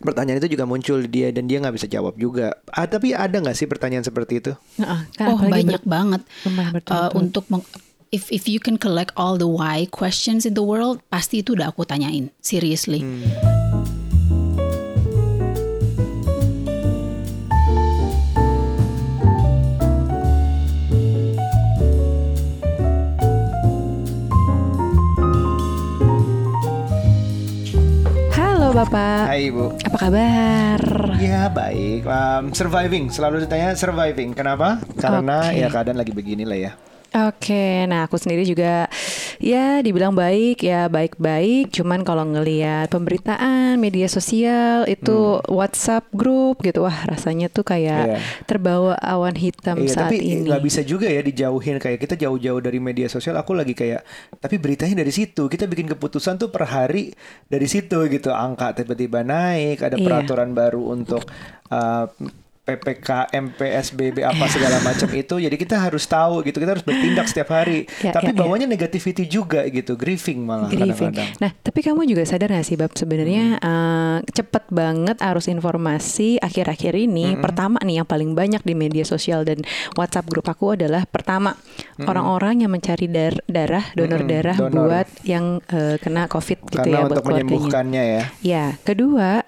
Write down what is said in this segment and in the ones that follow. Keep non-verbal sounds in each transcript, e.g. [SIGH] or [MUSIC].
pertanyaan itu juga muncul di dia dan dia nggak bisa jawab juga. Ah, tapi ada nggak sih pertanyaan seperti itu? Nah, kan oh banyak ber- banget. Uh, untuk meng- if if you can collect all the why questions in the world, pasti itu udah aku tanyain. Seriously. Halo Bapak, Hai Ibu. apa kabar? Ya baik, Um, surviving selalu ditanya surviving. Kenapa? Karena Oke. ya keadaan lagi begini lah ya. Oke, nah aku sendiri juga ya dibilang baik ya baik-baik. Cuman kalau ngelihat pemberitaan media sosial itu WhatsApp grup gitu, wah rasanya tuh kayak Hmm. Iya. terbawa awan hitam Iya, saat tapi ini. nggak bisa juga ya dijauhin kayak kita jauh-jauh dari media sosial. Aku lagi kayak, tapi beritanya dari situ. Kita bikin keputusan tuh per hari dari situ gitu. Angka tiba-tiba naik, ada Iya. peraturan baru untuk uh, PPKM, PSBB apa segala [LAUGHS] macam itu. Jadi kita harus tahu gitu. Kita harus bertindak setiap hari. Ya, tapi ya, ya. bawanya negativity juga gitu, grieving malah Grieving. kadang-kadang. Nah, tapi kamu juga sadar gak sih, Bab? Sebenarnya eh, cepet banget arus informasi akhir-akhir ini. Pertama nih, yang paling banyak di media sosial dan WhatsApp grup aku adalah pertama orang-orang yang mencari dar- darah, donor Mm-mm, darah donor. buat yang eh, kena COVID gitu Karena ya, buat untuk keluarganya. menyembuhkannya ya. Ya, kedua.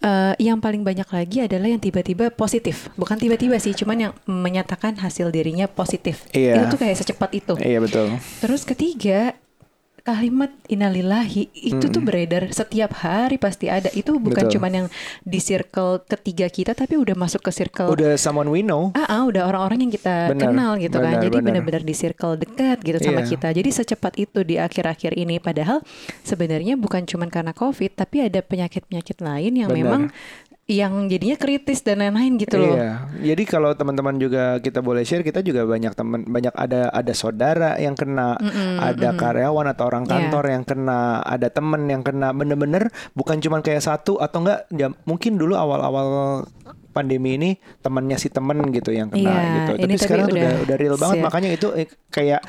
Eh, yang paling banyak lagi adalah yang tiba-tiba positif, bukan tiba-tiba sih, cuman yang menyatakan hasil dirinya positif. Iya. Itu tuh kayak secepat itu. Iya betul. Terus ketiga kalimat innalillahi itu tuh beredar setiap hari pasti ada. Itu bukan Betul. cuman yang di circle ketiga kita tapi udah masuk ke circle Udah someone we know. Ah, ah, udah orang-orang yang kita Benar, kenal gitu kan. benar, Jadi benar. benar-benar di circle dekat gitu sama Iya. kita. Jadi secepat itu di akhir-akhir ini padahal sebenarnya bukan cuman karena Covid tapi ada penyakit-penyakit lain yang Benar. memang yang jadinya kritis dan lain-lain gitu loh. Iya. Jadi kalau teman-teman juga kita boleh share, kita juga banyak teman, banyak ada ada saudara yang kena, ada karyawan atau orang Iya. kantor yang kena, ada teman yang kena. Bener-bener bukan cuma kayak satu atau enggak. Ya, mungkin dulu awal-awal pandemi ini temannya si temen gitu yang kena Iya, gitu. Tapi sekarang udah udah real banget. siap. Makanya itu eh, kayak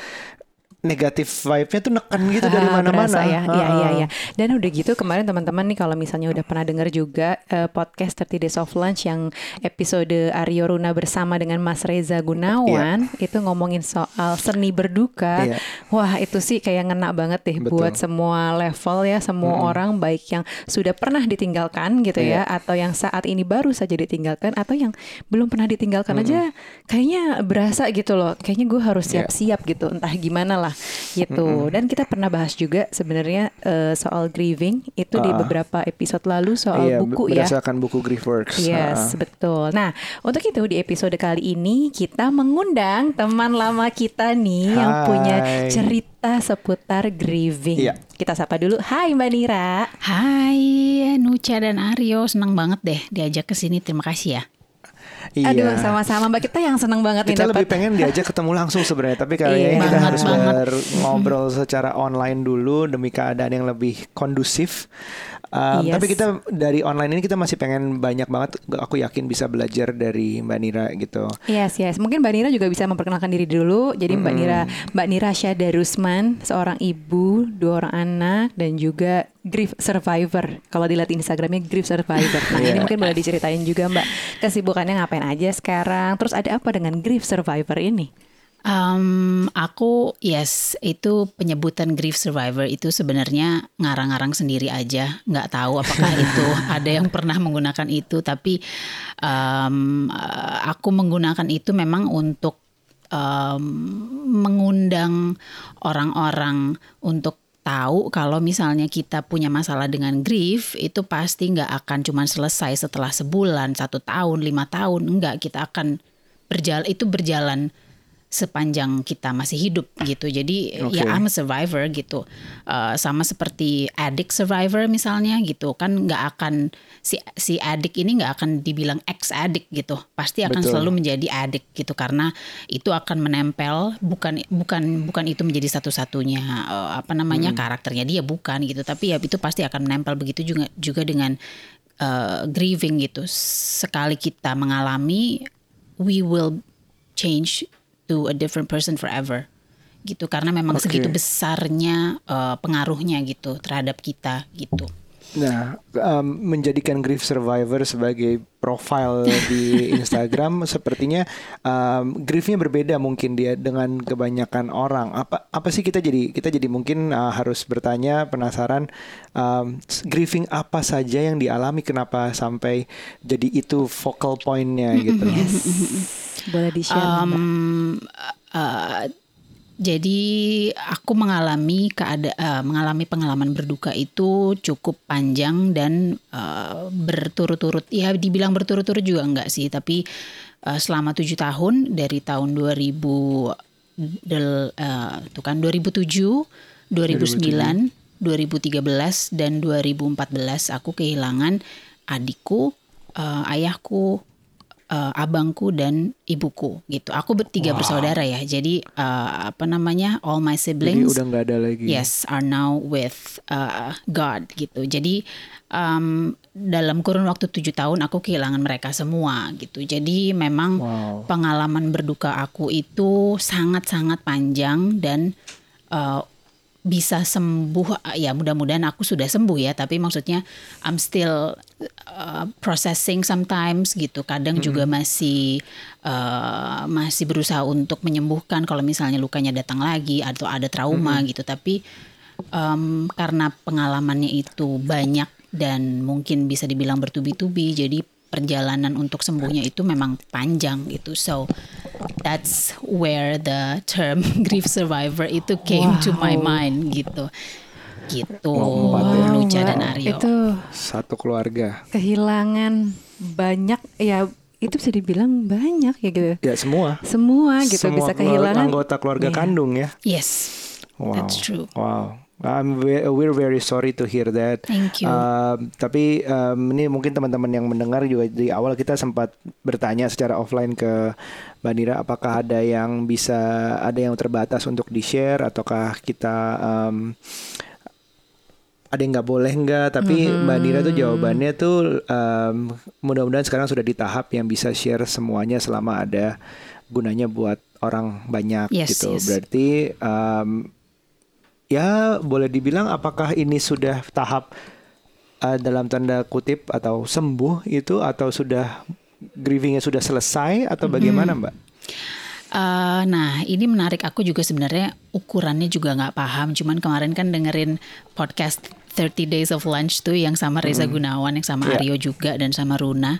negatif vibe-nya tuh neken gitu dari Ah, mana-mana. ya. Iya, iya, iya. Dan udah gitu kemarin teman-teman nih kalau misalnya udah pernah dengar juga eh, podcast 30 Days of Lunch yang episode Aryo Runa bersama dengan Mas Reza Gunawan itu ngomongin soal seni berduka. Iya. Wah, itu sih kayak ngena banget deh Betul. buat semua level ya, semua orang baik yang sudah pernah ditinggalkan gitu Iya. ya atau yang saat ini baru saja ditinggalkan atau yang belum pernah ditinggalkan aja kayaknya berasa gitu loh. Kayaknya gue harus Iya. siap-siap gitu, entah gimana lah gitu. Dan kita pernah bahas juga sebenarnya eh, soal grieving itu di Ah. beberapa episode lalu soal Iya, buku ya. berdasarkan buku Griefworks. Yes, Ah. betul. Nah, untuk itu di episode kali ini kita mengundang teman lama kita nih yang Hai. punya cerita seputar grieving. Iya. Kita sapa dulu. Hai Mbak Nira. Hai Nucha dan Aryo, senang banget deh diajak ke sini. Terima kasih ya. Iya. Aduh, sama-sama Mbak kita yang senang banget kita nih lebih dapat. pengen diajak ketemu langsung sebenarnya tapi kayaknya Iya. kita Banget, harus banget. ngobrol secara online dulu demi keadaan yang lebih kondusif. Um, Yes. Tapi kita dari online ini kita masih pengen banyak banget. Aku yakin bisa belajar dari Mbak Nira gitu. Yes, yes. Mungkin Mbak Nira juga bisa memperkenalkan diri dulu. Jadi Mbak Nira, Mbak Nira Syada Rusman, seorang ibu, dua orang anak, dan juga grief survivor. Kalau dilihat Instagramnya grief survivor. Nah [LAUGHS] ini Iya. mungkin boleh diceritain juga Mbak kesibukannya ngapain aja sekarang. Terus ada apa dengan grief survivor ini? Um, aku yes itu penyebutan grief survivor itu sebenarnya ngarang-ngarang sendiri aja. Nggak tahu apakah [LAUGHS] itu ada yang pernah menggunakan itu tapi um, aku menggunakan itu memang untuk um, mengundang orang-orang untuk tahu kalau misalnya kita punya masalah dengan grief itu pasti nggak akan cuma selesai setelah sebulan satu tahun lima tahun enggak kita akan berjalan itu berjalan sepanjang kita masih hidup gitu. Jadi Oke. ya I'm a survivor gitu. Uh, sama seperti addict survivor misalnya gitu kan nggak akan si si addict ini nggak akan dibilang ex addict gitu. Pasti akan Betul. selalu menjadi addict gitu karena itu akan menempel bukan bukan bukan itu menjadi satu-satunya uh, apa namanya karakternya dia bukan gitu. Tapi ya itu pasti akan menempel begitu juga juga dengan uh, grieving gitu. Sekali kita mengalami we will change to a different person forever gitu karena memang Oke. segitu besarnya uh, pengaruhnya gitu terhadap kita gitu Nah, um, menjadikan grief survivor sebagai profile di [LAUGHS] Instagram sepertinya um, griefnya berbeda mungkin dia dengan kebanyakan orang. Apa apa sih kita jadi kita jadi mungkin uh, harus bertanya penasaran um, grieving apa saja yang dialami kenapa sampai jadi itu focal pointnya gitu. [LAUGHS] Yes. Boleh di-share. Um, uh, jadi aku mengalami keada uh, mengalami pengalaman berduka itu cukup panjang dan uh, berturut-turut. Ya dibilang berturut-turut juga enggak sih, tapi uh, selama tujuh tahun dari tahun 2000 del, uh, tuh kan 2007, 2009, 2013 dan 2014 aku kehilangan adikku, uh, ayahku, uh, abangku dan ibuku gitu. Aku bertiga wow. bersaudara ya. Jadi uh, apa namanya all my siblings. Jadi udah nggak ada lagi. Yes, are now with uh, God gitu. Jadi um, dalam kurun waktu tujuh tahun aku kehilangan mereka semua gitu. Jadi memang wow. pengalaman berduka aku itu sangat-sangat panjang dan uh, bisa sembuh ya mudah-mudahan aku sudah sembuh ya tapi maksudnya I'm still uh, processing sometimes gitu kadang mm -hmm. juga masih uh, masih berusaha untuk menyembuhkan kalau misalnya lukanya datang lagi atau ada trauma mm -hmm. gitu tapi um, karena pengalamannya itu banyak dan mungkin bisa dibilang bertubi-tubi jadi perjalanan untuk sembuhnya itu memang panjang gitu. So that's where the term [LAUGHS] grief survivor itu came wow. to my mind gitu. Gitu. Wow, Luca dan Aryo. Itu satu keluarga. Kehilangan banyak ya itu bisa dibilang banyak ya gitu. Ya semua. Semua gitu semua bisa kehilangan anggota keluarga yeah. kandung ya. Yes. Wow. That's true. Wow. I'm we're very sorry to hear that. Thank you. Uh, tapi um, ini mungkin teman-teman yang mendengar juga di awal kita sempat bertanya secara offline ke Mbak Nira, apakah ada yang bisa ada yang terbatas untuk di share ataukah kita um, ada yang nggak boleh nggak? Tapi mm-hmm. Mbak Nira tuh jawabannya tuh um, mudah-mudahan sekarang sudah di tahap yang bisa share semuanya selama ada gunanya buat orang banyak yes, gitu. Yes. Berarti um, ya boleh dibilang apakah ini sudah tahap uh, dalam tanda kutip atau sembuh itu atau sudah grievingnya sudah selesai atau bagaimana mbak? Uh, nah ini menarik aku juga sebenarnya ukurannya juga nggak paham cuman kemarin kan dengerin podcast 30 Days of Lunch tuh yang sama Reza hmm. Gunawan, yang sama yeah. Aryo juga dan sama Runa.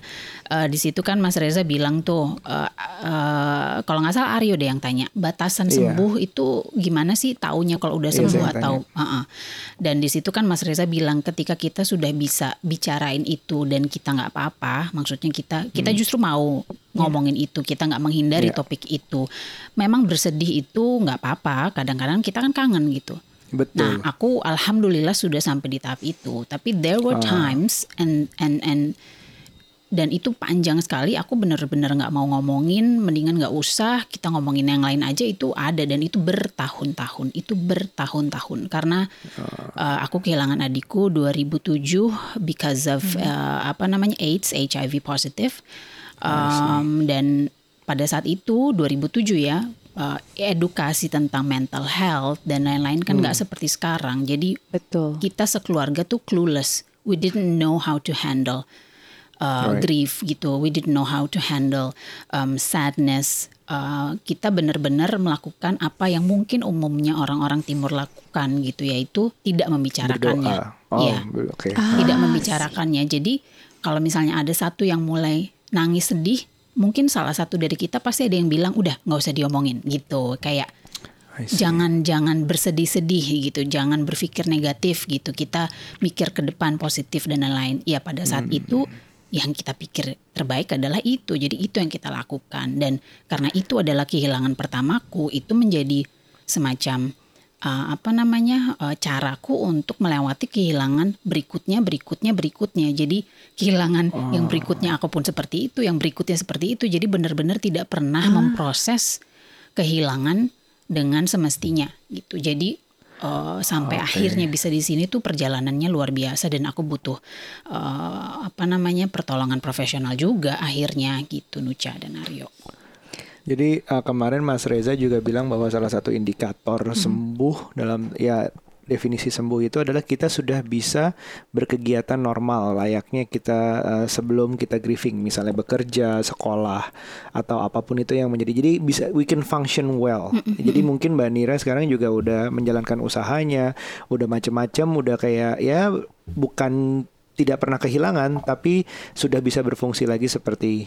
Uh, di situ kan Mas Reza bilang tuh, uh, uh, kalau nggak salah Aryo deh yang tanya, batasan yeah. sembuh itu gimana sih taunya kalau udah iya, sembuh yeah, atau? Uh -uh. Dan di situ kan Mas Reza bilang ketika kita sudah bisa bicarain itu dan kita nggak apa-apa, maksudnya kita kita hmm. justru mau ngomongin yeah. itu, kita nggak menghindari yeah. topik itu. Memang bersedih itu nggak apa-apa, kadang-kadang kita kan kangen gitu. Betul. Nah, aku alhamdulillah sudah sampai di tahap itu. Tapi there were ah. times and and and dan itu panjang sekali. Aku bener-bener nggak mau ngomongin, mendingan nggak usah. Kita ngomongin yang lain aja itu ada dan itu bertahun-tahun. Itu bertahun-tahun karena uh, aku kehilangan adikku 2007 because of hmm. uh, apa namanya AIDS, HIV positif. Um, dan pada saat itu 2007 ya uh, edukasi tentang mental health dan lain-lain kan nggak hmm. seperti sekarang. Jadi betul. Kita sekeluarga tuh clueless. We didn't know how to handle uh, right. grief gitu. We didn't know how to handle um, sadness. Uh, kita benar-benar melakukan apa yang mungkin umumnya orang-orang timur lakukan gitu yaitu tidak membicarakannya. Oh, ya, okay. ah. tidak membicarakannya. Jadi kalau misalnya ada satu yang mulai nangis sedih, mungkin salah satu dari kita pasti ada yang bilang udah nggak usah diomongin gitu. Kayak jangan jangan bersedih-sedih gitu jangan berpikir negatif gitu. Kita mikir ke depan positif dan lain-lain. Ya pada saat hmm. itu yang kita pikir terbaik adalah itu. Jadi itu yang kita lakukan. Dan karena itu adalah kehilangan pertamaku itu menjadi semacam uh, apa namanya uh, caraku untuk melewati kehilangan berikutnya berikutnya berikutnya jadi kehilangan oh. yang berikutnya aku pun seperti itu yang berikutnya seperti itu jadi benar-benar tidak pernah ah. memproses kehilangan dengan semestinya gitu jadi uh, sampai okay. akhirnya bisa di sini tuh perjalanannya luar biasa dan aku butuh uh, apa namanya pertolongan profesional juga akhirnya gitu Nucha dan Aryo. Jadi uh, kemarin Mas Reza juga bilang bahwa salah satu indikator hmm. sembuh dalam ya definisi sembuh itu adalah kita sudah bisa berkegiatan normal layaknya kita uh, sebelum kita grieving, misalnya bekerja, sekolah atau apa pun itu yang menjadi. Jadi bisa we can function well. Jadi mungkin Mbak Nira sekarang juga udah menjalankan usahanya, udah macem-macem, udah kayak ya bukan tidak pernah kehilangan tapi sudah bisa berfungsi lagi seperti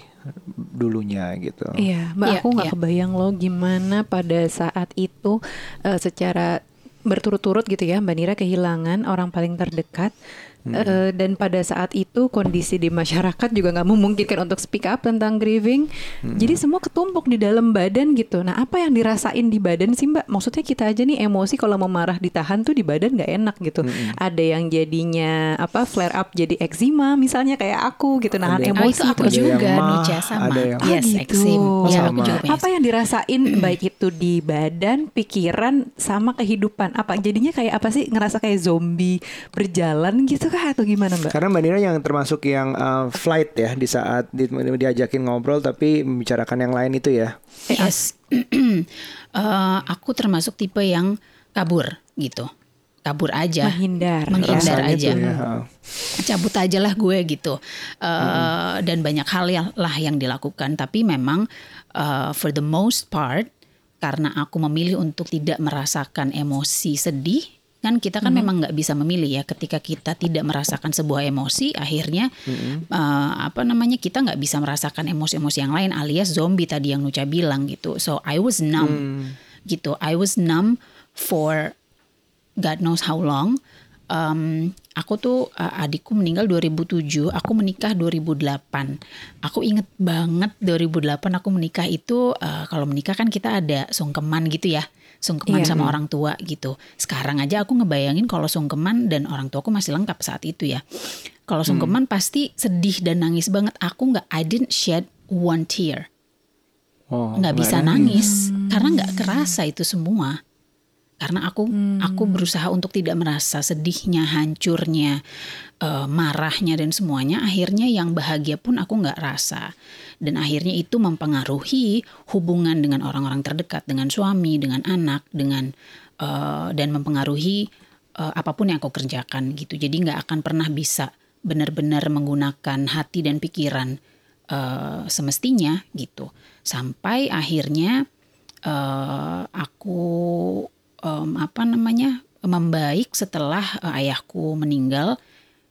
dulunya gitu. Iya, Mbak Iya, aku nggak iya. kebayang loh gimana pada saat itu eh, secara berturut-turut gitu ya Mbak Nira kehilangan orang paling terdekat Eh, dan pada saat itu kondisi di masyarakat juga nggak memungkinkan untuk speak up tentang grieving. Jadi semua ketumpuk di dalam badan gitu. Nah apa yang dirasain di badan sih Mbak? Maksudnya kita aja nih emosi kalau mau marah ditahan tuh di badan nggak enak gitu. Ada yang jadinya apa flare up jadi eczema misalnya kayak aku gitu nahan Ada yang- Oh, emosi itu aku. Ada juga yang mah, Nuja sama. ada yang- yes, Ah, gitu. eksim. Oh, Ya, aku juga Apa yang dirasain baik itu di badan, pikiran, sama kehidupan? Apa jadinya kayak apa sih? Ngerasa kayak zombie berjalan gitu kah atau gimana Mbak? Karena Mbak Nira yang termasuk yang uh, flight ya di saat di, diajakin ngobrol tapi membicarakan yang lain itu ya. Yes. Eh, [CLEARS THROAT] aku termasuk tipe yang kabur gitu. Kabur aja. Menghindar. Menghindar Rasanya aja. ya. cabut aja lah gue gitu Eh, dan banyak hal yang lah yang dilakukan tapi memang eh, for the most part karena aku memilih untuk tidak merasakan emosi sedih kan kita kan memang nggak bisa memilih ya. Ketika kita tidak merasakan sebuah emosi akhirnya eh, apa namanya kita nggak bisa merasakan emosi-emosi yang lain alias zombie tadi yang Nuca bilang gitu. So I was numb. Gitu. I was numb for God knows how long. Um, aku tuh uh, adikku meninggal 2007, aku menikah 2008. Aku inget banget 2008 aku menikah itu uh, kalau menikah kan kita ada sungkeman gitu ya. Sungkeman Iya. sama orang tua gitu. Sekarang aja aku ngebayangin kalau sungkeman dan orang tuaku masih lengkap saat itu ya. Kalau sungkeman pasti sedih dan nangis banget. Aku nggak I didn't shed one tear Oh, nggak bisa nangis karena nggak kerasa itu semua karena aku aku berusaha untuk tidak merasa sedihnya hancurnya eh, marahnya dan semuanya. Akhirnya yang bahagia pun aku nggak rasa. Dan akhirnya itu mempengaruhi hubungan dengan orang-orang terdekat dengan suami dengan anak dengan eh, dan mempengaruhi eh, apa pun yang aku kerjakan gitu. Jadi nggak akan pernah bisa benar-benar menggunakan hati dan pikiran eh, semestinya gitu. Sampai akhirnya eh, aku em, apa namanya membaik setelah eh, ayahku meninggal.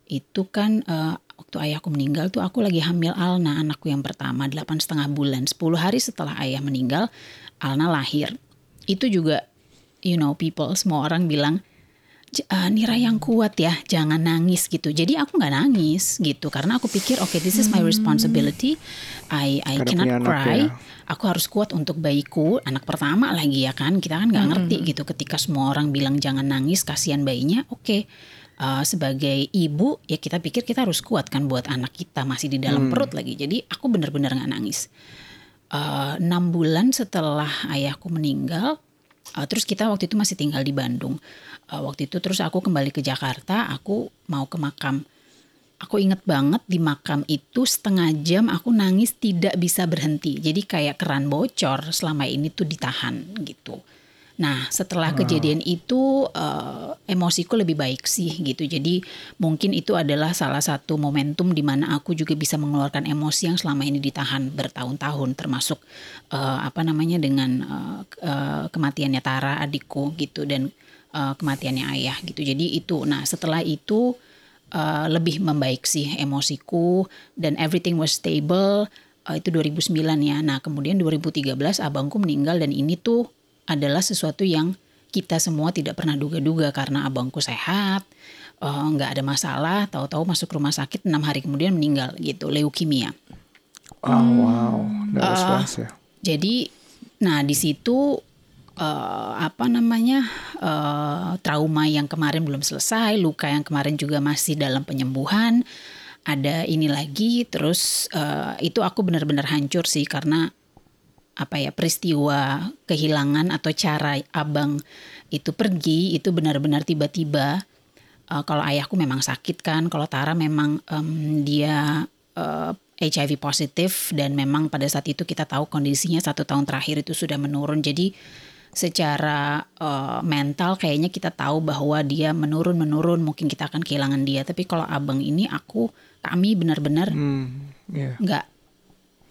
Itu kan eh, waktu ayahku meninggal tuh aku lagi hamil Alna anakku yang pertama delapan setengah bulan. 10 hari setelah ayah meninggal Alna lahir. Itu juga you know people semua orang bilang "J- eh, Nira yang kuat ya, jangan nangis gitu. Jadi aku nggak nangis gitu karena aku pikir oke this is my responsibility. I I Karena cannot cry. ya. Aku harus kuat untuk bayiku, anak pertama lagi ya kan. Kita kan nggak ngerti gitu ketika semua orang bilang jangan nangis, kasihan bayinya. Oke. eh, sebagai ibu ya kita pikir kita harus kuat kan buat anak kita masih di dalam perut lagi. Jadi aku benar-benar nggak nangis. Eh, enam bulan setelah ayahku meninggal, eh, terus kita waktu itu masih tinggal di Bandung. Eh, waktu itu terus aku kembali ke Jakarta, aku mau ke makam. Aku inget banget di makam itu setengah jam aku nangis tidak bisa berhenti. Jadi kayak keran bocor selama ini tuh ditahan gitu. Nah setelah kejadian itu eh, emosiku lebih baik sih gitu. Jadi mungkin itu adalah salah satu momentum di mana aku juga bisa mengeluarkan emosi yang selama ini ditahan bertahun-tahun, termasuk eh, apa namanya dengan eh, eh, kematiannya Tara adikku gitu dan eh, kematiannya ayah gitu. Jadi itu. Nah setelah itu uh, lebih membaik sih emosiku dan everything was stable uh, itu 2009 ya. Nah kemudian 2013 abangku meninggal dan ini tuh adalah sesuatu yang kita semua tidak pernah duga-duga karena abangku sehat uh, nggak ada masalah tahu-tahu masuk rumah sakit enam hari kemudian meninggal gitu leukemia. Oh, wow, that was Ah. fast ya. Jadi, nah di situ eh, apa namanya eh, trauma yang kemarin belum selesai, luka yang kemarin juga masih dalam penyembuhan. Ada ini lagi, terus eh, itu aku benar-benar hancur sih karena apa ya peristiwa kehilangan atau cara abang itu pergi itu benar-benar tiba-tiba. Eh, kalau ayahku memang sakit kan, kalau Tara memang em, dia eh, HIV positif dan memang pada saat itu kita tahu kondisinya satu tahun terakhir itu sudah menurun. Jadi secara uh, mental kayaknya kita tahu bahwa dia menurun menurun mungkin kita akan kehilangan dia tapi kalau abang ini aku kami benar-benar Hmm, yeah. nggak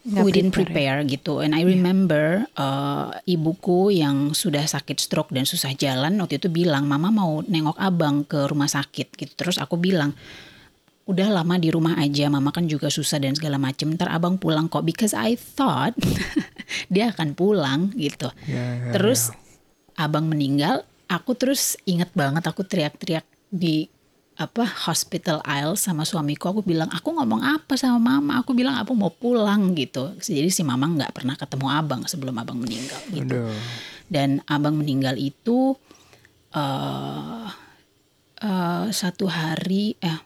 Nggak we didn't prepare. gitu. And I remember uh, ibuku yang sudah sakit stroke dan susah jalan waktu itu bilang mama mau nengok abang ke rumah sakit gitu. Terus aku bilang udah lama di rumah aja mama kan juga susah dan segala macem. Ntar abang pulang kok. Because I thought [LAUGHS] dia akan pulang gitu. Ya, ya, terus abang meninggal aku terus inget banget aku teriak-teriak di apa hospital aisle sama suamiku aku bilang aku ngomong apa sama mama? Aku bilang aku mau pulang gitu. Jadi si mama nggak pernah ketemu abang sebelum abang meninggal gitu. Aduh. dan abang meninggal itu eh eh, satu hari eh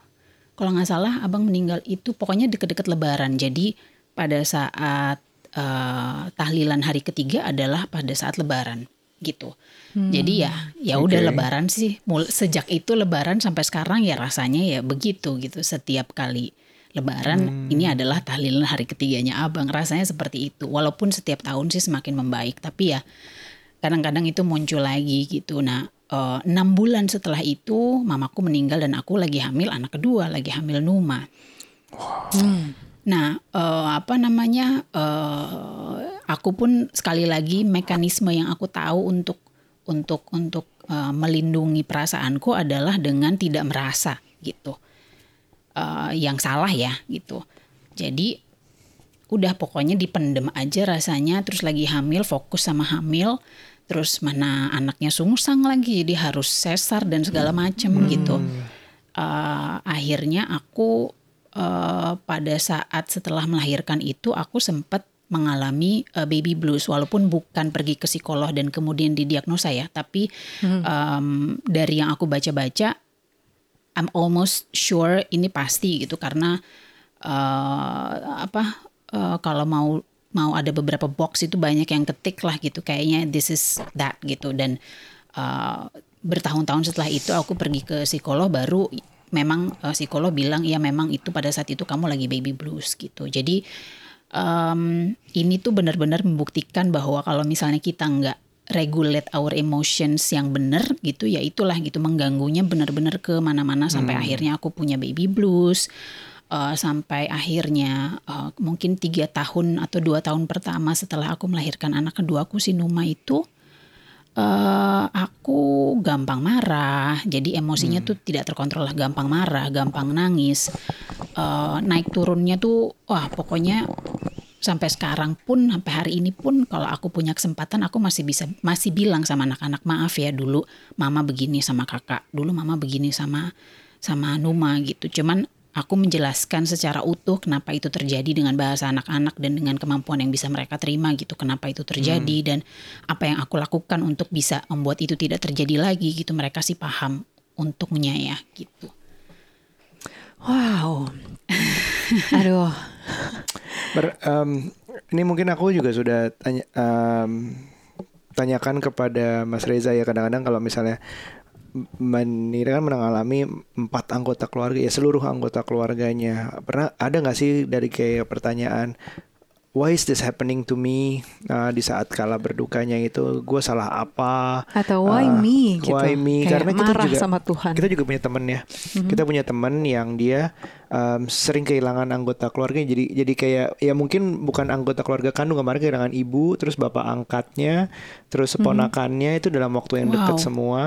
kalau nggak salah abang meninggal itu pokoknya deket-deket lebaran. Jadi pada saat eh, tahlilan hari ketiga adalah pada saat lebaran gitu jadi ya ya udah Oke. lebaran sih Mul- sejak itu lebaran sampai sekarang ya rasanya ya begitu gitu setiap kali lebaran ini adalah tahlilan hari ketiganya abang rasanya seperti itu walaupun setiap tahun sih semakin membaik tapi ya kadang-kadang itu muncul lagi gitu. Nah, eh, enam bulan setelah itu mamaku meninggal dan aku lagi hamil anak kedua, lagi hamil Numa. Nah, eh, apa namanya? eh, aku pun sekali lagi mekanisme yang aku tahu untuk untuk untuk eh, melindungi perasaanku adalah dengan tidak merasa gitu. Eh, yang salah ya gitu. Jadi udah pokoknya dipendem aja rasanya terus lagi hamil fokus sama hamil terus mana anaknya sungsang lagi jadi harus sesar dan segala macem gitu Eh, akhirnya aku eh, pada saat setelah melahirkan itu aku sempat mengalami eh, baby blues walaupun bukan pergi ke psikolog dan kemudian didiagnosa ya tapi em, dari yang aku baca-baca I'm almost sure ini pasti gitu karena eh apa eh, kalau mau mau ada beberapa box itu banyak yang ketik lah gitu kayaknya this is that gitu. Dan eh, bertahun-tahun setelah itu aku pergi ke psikolog baru memang eh, psikolog bilang ya memang itu pada saat itu kamu lagi baby blues gitu. Jadi em, ini tuh benar-benar membuktikan bahwa kalau misalnya kita nggak regulate our emotions yang benar gitu ya itulah gitu mengganggunya benar-benar ke mana-mana sampai akhirnya aku punya baby blues eh, sampai akhirnya eh, mungkin tiga tahun atau dua tahun pertama setelah aku melahirkan anak kedua aku si Numa itu eh aku gampang marah, jadi emosinya tuh tidak terkontrol lah, gampang marah, gampang nangis, Eh naik turunnya tuh, wah pokoknya sampai sekarang pun, sampai hari ini pun, kalau aku punya kesempatan, aku masih bisa masih bilang sama anak-anak maaf ya dulu, mama begini sama kakak, dulu mama begini sama sama Numa gitu, cuman aku menjelaskan secara utuh kenapa itu terjadi dengan bahasa anak-anak dan dengan kemampuan yang bisa mereka terima gitu kenapa itu terjadi dan apa yang aku lakukan untuk bisa membuat itu tidak terjadi lagi gitu mereka sih paham untungnya ya gitu Wow. Aduh. Ber- em, ini mungkin aku juga sudah tanya, em, tanyakan kepada Mas Reza ya kadang-kadang kalau misalnya Mbak Nira kan mengalami empat anggota keluarga ya seluruh anggota keluarganya. Pernah ada nggak sih dari kayak pertanyaan why is this happening to me? Nah, di saat kala berdukanya itu gue salah apa? Atau why Ah, me? gitu. why me? Kayak karena kita marah juga sama Tuhan. kita juga punya temen ya. Kita punya temen yang dia em, sering kehilangan anggota keluarga. Jadi jadi kayak ya mungkin bukan anggota keluarga kandung kemarin kehilangan ibu terus bapak angkatnya terus ponakannya itu dalam waktu yang dekat Wow. semua.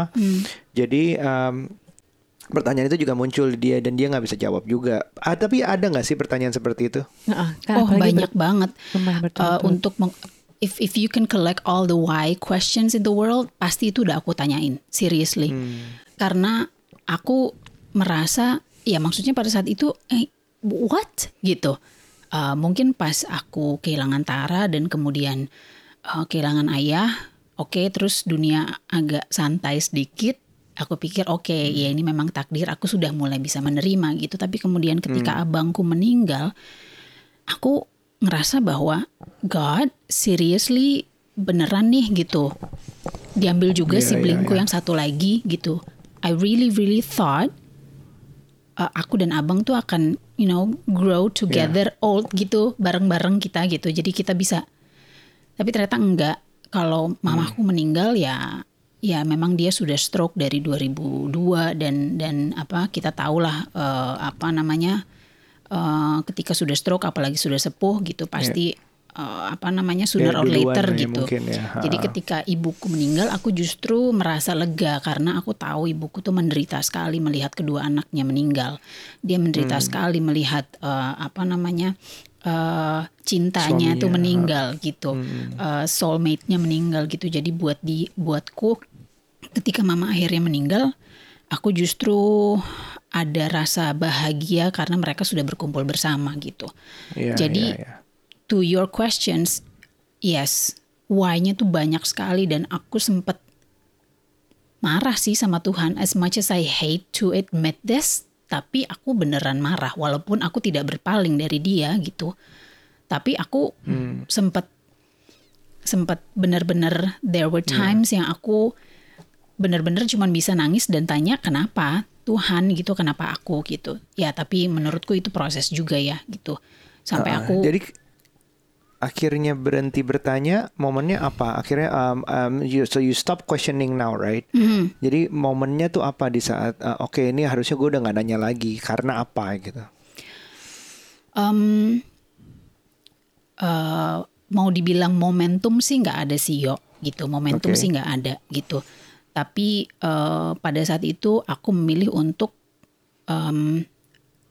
Jadi em, pertanyaan itu juga muncul di dia dan dia nggak bisa jawab juga. Ah, tapi ada nggak sih pertanyaan seperti itu? Nah, kan oh banyak banget. Eh, bertumpuk. untuk meng- if if you can collect all the why questions in the world pasti itu udah aku tanyain seriously. Karena aku merasa ya maksudnya pada saat itu eh what? Gitu. Eh, mungkin pas aku kehilangan Tara dan kemudian eh, kehilangan ayah oke terus dunia agak santai sedikit aku pikir oke ya ini memang takdir aku sudah mulai bisa menerima gitu. Tapi kemudian ketika abangku meninggal aku ngerasa bahwa God seriously beneran nih gitu. Diambil juga Iya, siblingku iya, iya. yang satu lagi gitu. I really really thought uh, aku dan abang tuh akan you know grow together old gitu. Bareng-bareng kita gitu. Jadi kita bisa. Tapi ternyata enggak. Kalau mamaku meninggal ya ya memang dia sudah stroke dari 2002 dan dan apa kita tahulah uh, apa namanya uh, ketika sudah stroke apalagi sudah sepuh gitu pasti yeah. Uh, apa namanya sooner yeah, or later ya, gitu. Ya. Jadi ketika ibuku meninggal, aku justru merasa lega karena aku tahu ibuku tuh menderita sekali melihat kedua anaknya meninggal. Dia menderita hmm. sekali melihat uh, apa namanya uh, cintanya itu meninggal gitu, hmm. uh, soulmate-nya meninggal gitu. Jadi buat di buatku ketika mama akhirnya meninggal, aku justru ada rasa bahagia karena mereka sudah berkumpul bersama gitu. Yeah, Jadi yeah, yeah. to your questions, yes, why-nya tuh banyak sekali dan aku sempat marah sih sama Tuhan. As much as I hate to admit this, tapi aku beneran marah walaupun aku tidak berpaling dari dia gitu. Tapi aku hmm. sempat sempat benar-benar there were times yeah. yang aku benar-benar cuma bisa nangis dan tanya kenapa Tuhan? Gitu kenapa aku? Gitu. Ya tapi menurutku itu proses juga ya gitu. Sampai uh, aku jadi akhirnya berhenti bertanya momennya apa? Akhirnya um, um, you, so you stop questioning now right? Mm-hmm. jadi momennya tuh apa di saat uh, oke okay, ini harusnya gue udah nggak nanya lagi karena apa gitu? Um, uh, mau dibilang momentum sih nggak ada sih yo. Gitu momentum okay. sih nggak ada gitu tapi uh, pada saat itu aku memilih untuk um,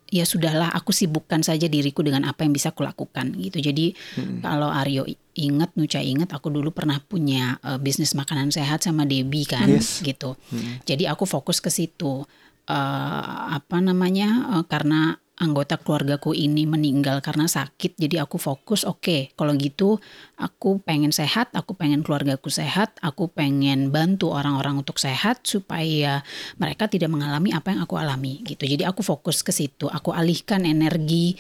ya sudahlah aku sibukkan saja diriku dengan apa yang bisa aku lakukan gitu. Jadi hmm. kalau Aryo ingat, Nucha ingat aku dulu pernah punya uh, bisnis makanan sehat sama Debbie kan yes. gitu. Hmm. Jadi aku fokus ke situ. Uh, apa namanya? Uh, karena anggota keluargaku ini meninggal karena sakit jadi aku fokus oke okay, kalau gitu aku pengen sehat aku pengen keluargaku sehat aku pengen bantu orang-orang untuk sehat supaya mereka tidak mengalami apa yang aku alami gitu. Jadi aku fokus ke situ aku alihkan energi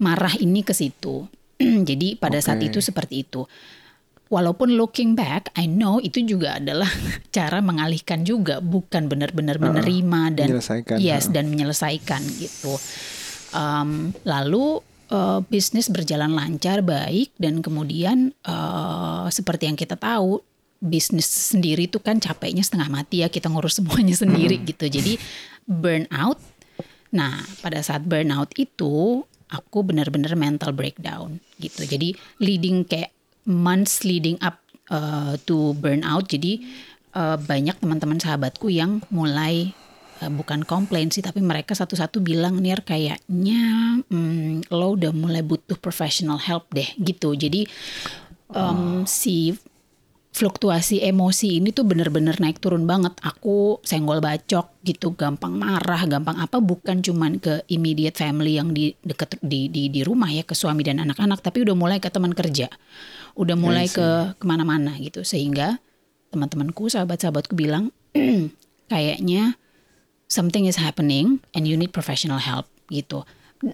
marah ini ke situ. [CLEARS THROAT] Jadi pada okay. saat itu seperti itu. Walaupun looking back, I know itu juga adalah [LAUGHS] cara mengalihkan juga, bukan benar-benar menerima dan yes dan menyelesaikan gitu. Um, lalu uh, bisnis berjalan lancar, baik, dan kemudian uh, seperti yang kita tahu, bisnis sendiri itu kan capeknya setengah mati ya kita ngurus semuanya sendiri hmm. gitu. Jadi burnout. Nah pada saat burnout itu aku benar-benar mental breakdown gitu. Jadi leading kayak months leading up uh, to burnout. Jadi uh, banyak teman-teman sahabatku yang mulai bukan komplain sih tapi mereka satu-satu bilang nih kayaknya hmm, lo udah mulai butuh professional help deh gitu jadi um, oh. si fluktuasi emosi ini tuh bener-bener naik turun banget. Aku senggol bacok gitu, gampang marah, gampang apa bukan cuman ke immediate family yang di deket di di di rumah ya ke suami dan anak-anak, tapi udah mulai ke teman kerja, udah mulai ke ke mana-mana gitu. Sehingga teman-temanku, sahabat-sahabatku bilang [CLEARS THROAT] kayaknya something is happening and you need professional help gitu.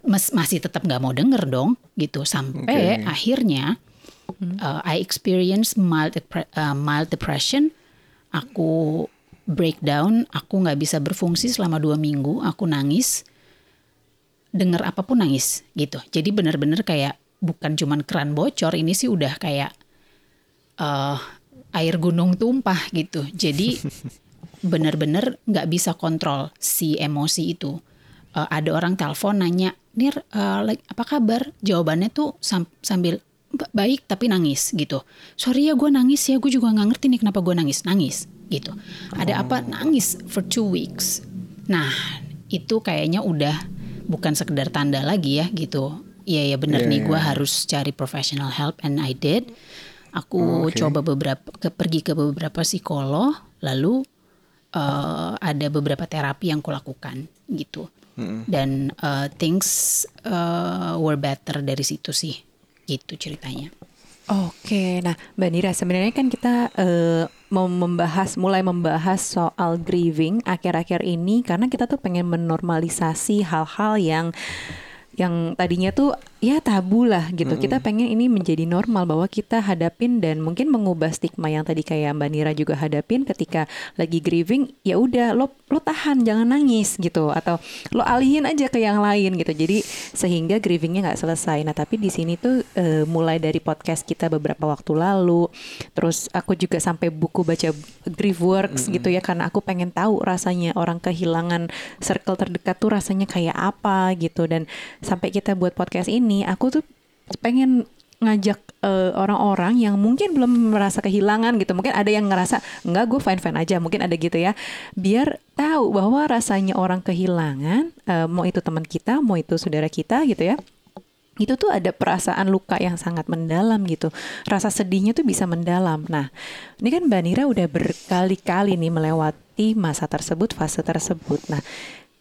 Mas, masih tetap nggak mau denger dong gitu sampai okay. akhirnya uh, I experience mild uh, mild depression. Aku breakdown, aku nggak bisa berfungsi selama dua minggu. Aku nangis, denger apa pun nangis gitu. Jadi benar-benar kayak bukan cuman keran bocor, ini sih udah kayak uh, air gunung tumpah gitu. Jadi [LAUGHS] benar-benar nggak bisa kontrol si emosi itu. Uh, ada orang telepon nanya, Nir, uh, like, apa kabar? Jawabannya tuh sam sambil baik tapi nangis gitu. Sorry ya gue nangis ya, gue juga nggak ngerti nih kenapa gue nangis. Nangis gitu. Ada apa? Nangis for two weeks. Nah itu kayaknya udah bukan sekedar tanda lagi ya gitu. Iya ya benar yeah, nih gue yeah. harus cari professional help and I did. Aku oh, okay. coba beberapa ke, pergi ke beberapa psikolog, lalu uh, ada beberapa terapi yang kulakukan gitu hmm. dan uh, things uh, were better dari situ sih gitu ceritanya. Oke, nah Mbak Nira sebenarnya kan kita uh, mau membahas, mulai membahas soal grieving akhir-akhir ini karena kita tuh pengen menormalisasi hal-hal yang yang tadinya tuh ya tabu lah gitu. Mm-hmm. Kita pengen ini menjadi normal bahwa kita hadapin dan mungkin mengubah stigma yang tadi kayak Mbak Nira juga hadapin ketika lagi grieving ya udah lo lo tahan jangan nangis gitu atau lo alihin aja ke yang lain gitu. Jadi sehingga grievingnya nggak selesai. Nah tapi di sini tuh e, mulai dari podcast kita beberapa waktu lalu, terus aku juga sampai buku baca grief works mm-hmm. gitu ya karena aku pengen tahu rasanya orang kehilangan circle terdekat tuh rasanya kayak apa gitu dan sampai kita buat podcast ini ini aku tuh pengen ngajak uh, orang-orang yang mungkin belum merasa kehilangan gitu mungkin ada yang ngerasa enggak gue fine fine aja mungkin ada gitu ya biar tahu bahwa rasanya orang kehilangan uh, mau itu teman kita mau itu saudara kita gitu ya itu tuh ada perasaan luka yang sangat mendalam gitu. Rasa sedihnya tuh bisa mendalam. Nah, ini kan Mbak Nira udah berkali-kali nih melewati masa tersebut, fase tersebut. Nah,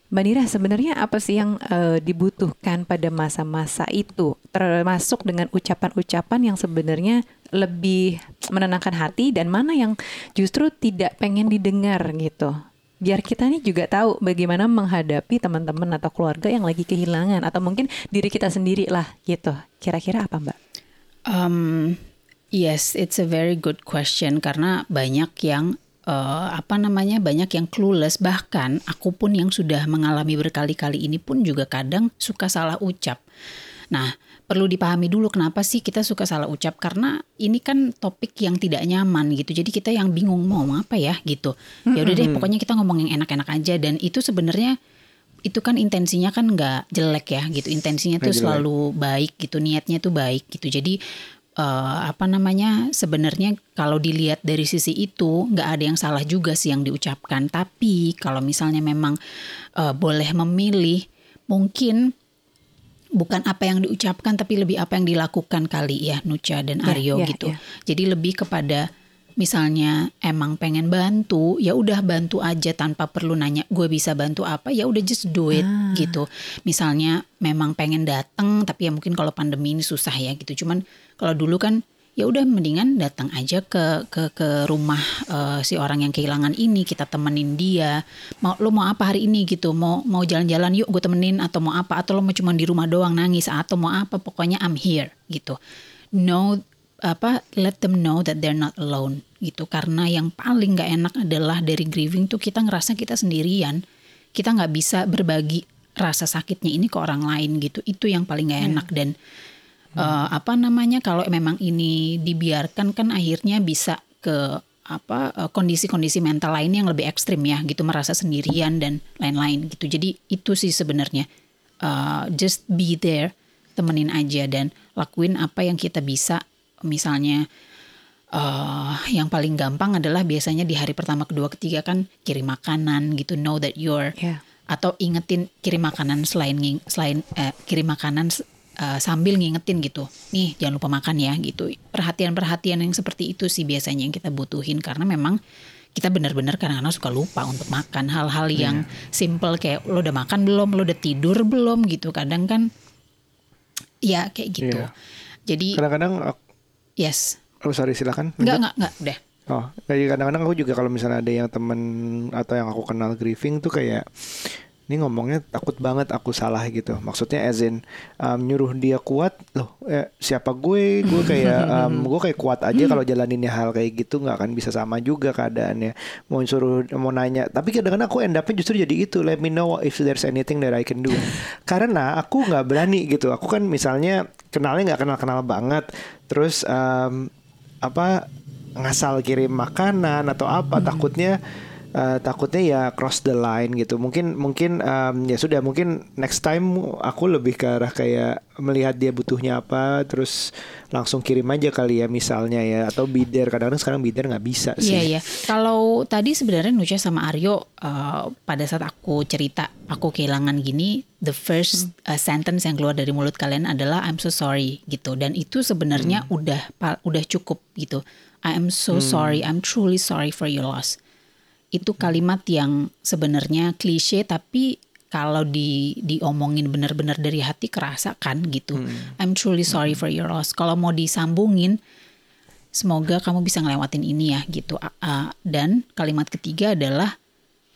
Mbak Nira, sebenarnya apa sih yang uh, dibutuhkan pada masa-masa itu, termasuk dengan ucapan-ucapan yang sebenarnya lebih menenangkan hati dan mana yang justru tidak pengen didengar gitu? Biar kita nih juga tahu bagaimana menghadapi teman-teman atau keluarga yang lagi kehilangan atau mungkin diri kita sendiri lah gitu. Kira-kira apa Mbak? Um, yes, it's a very good question karena banyak yang uh, apa namanya banyak yang clueless bahkan aku pun yang sudah mengalami berkali-kali ini pun juga kadang suka salah ucap. Nah, perlu dipahami dulu kenapa sih kita suka salah ucap karena ini kan topik yang tidak nyaman gitu. Jadi kita yang bingung mau apa ya gitu. Ya udah deh pokoknya kita ngomong yang enak-enak aja dan itu sebenarnya itu kan intensinya kan nggak jelek ya gitu. Intensinya tuh selalu baik gitu, niatnya tuh baik gitu. Jadi uh, apa namanya sebenarnya kalau dilihat dari sisi itu nggak ada yang salah juga sih yang diucapkan tapi kalau misalnya memang uh, boleh memilih mungkin bukan apa yang diucapkan tapi lebih apa yang dilakukan kali ya Nucha dan ya, Aryo yeah, yeah, gitu yeah. jadi lebih kepada misalnya emang pengen bantu ya udah bantu aja tanpa perlu nanya gue bisa bantu apa? Ya udah just do it ah. gitu. Misalnya memang pengen datang tapi ya mungkin kalau pandemi ini susah ya gitu. Cuman kalau dulu kan ya udah mendingan datang aja ke ke ke rumah uh, si orang yang kehilangan ini kita temenin dia. Mau lo mau apa hari ini? gitu. Mau mau jalan-jalan yuk gue temenin atau mau apa? Atau lo mau cuma di rumah doang nangis atau mau apa? Pokoknya I'm here gitu. No apa let them know that they're not alone gitu. Karena yang paling nggak enak adalah dari grieving tuh kita ngerasa kita sendirian. Kita nggak bisa berbagi rasa sakitnya ini ke orang lain gitu. Itu yang paling nggak iya. enak. Dan hmm. uh, apa namanya kalau memang ini dibiarkan kan akhirnya bisa ke apa eh, kondisi-kondisi mental lain yang lebih ekstrim ya gitu. Merasa sendirian dan lain-lain gitu. Jadi itu sih sebenarnya. Uh, just be there temenin aja dan lakuin apa yang kita bisa misalnya uh, yang paling gampang adalah biasanya di hari pertama, kedua, ketiga kan kirim makanan gitu, know that you're yeah. atau ingetin kirim makanan selain selain eh, kirim makanan uh, sambil ngingetin gitu, nih jangan lupa makan ya gitu. Perhatian-perhatian yang seperti itu sih biasanya yang kita butuhin karena memang kita benar-benar kadang-kadang suka lupa untuk makan hal-hal yang yeah. simple kayak lo udah makan belum, lo udah tidur belum gitu. Kadang kan ya kayak gitu. Yeah. Jadi kadang-kadang yes Oh sorry silakan. Enggak enggak enggak deh. Oh, jadi kadang-kadang aku juga kalau misalnya ada yang temen atau yang aku kenal grieving tuh kayak ini ngomongnya takut banget aku salah gitu. Maksudnya as in um, nyuruh dia kuat loh. Eh, siapa gue? Gue kayak [LAUGHS] um, gue kayak kuat aja kalau jalaninnya hal kayak gitu nggak akan bisa sama juga keadaannya. Mau suruh mau nanya. Tapi kadang-kadang aku end up justru jadi itu. Let me know if there's anything that I can do. [LAUGHS] Karena aku nggak berani gitu. Aku kan misalnya kenalnya nggak kenal-kenal banget. Terus um, apa ngasal kirim makanan atau apa hmm. takutnya uh, takutnya ya cross the line gitu. Mungkin mungkin um, ya sudah mungkin next time aku lebih ke arah kayak melihat dia butuhnya apa terus langsung kirim aja kali ya misalnya ya atau bidder kadang-kadang sekarang bidder nggak bisa sih. Iya iya. Kalau tadi sebenarnya Nucha sama Aryo uh, pada saat aku cerita aku kehilangan gini the first uh, sentence yang keluar dari mulut kalian adalah I'm so sorry gitu dan itu sebenarnya hmm. udah udah cukup gitu. I am so hmm. sorry. I'm truly sorry for your loss itu kalimat yang sebenarnya klise tapi kalau di diomongin benar-benar dari hati kerasa kan gitu. Hmm. I'm truly sorry hmm. for your loss. Kalau mau disambungin semoga kamu bisa ngelewatin ini ya gitu. Uh, dan kalimat ketiga adalah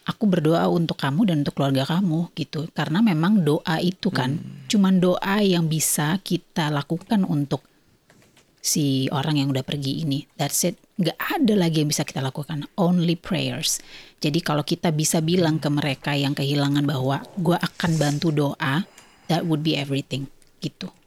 aku berdoa untuk kamu dan untuk keluarga kamu gitu karena memang doa itu kan hmm. cuman doa yang bisa kita lakukan untuk si orang yang udah pergi ini that's it nggak ada lagi yang bisa kita lakukan. Only prayers. Jadi kalau kita bisa bilang ke mereka yang kehilangan bahwa gue akan bantu doa that would be everything. Gitu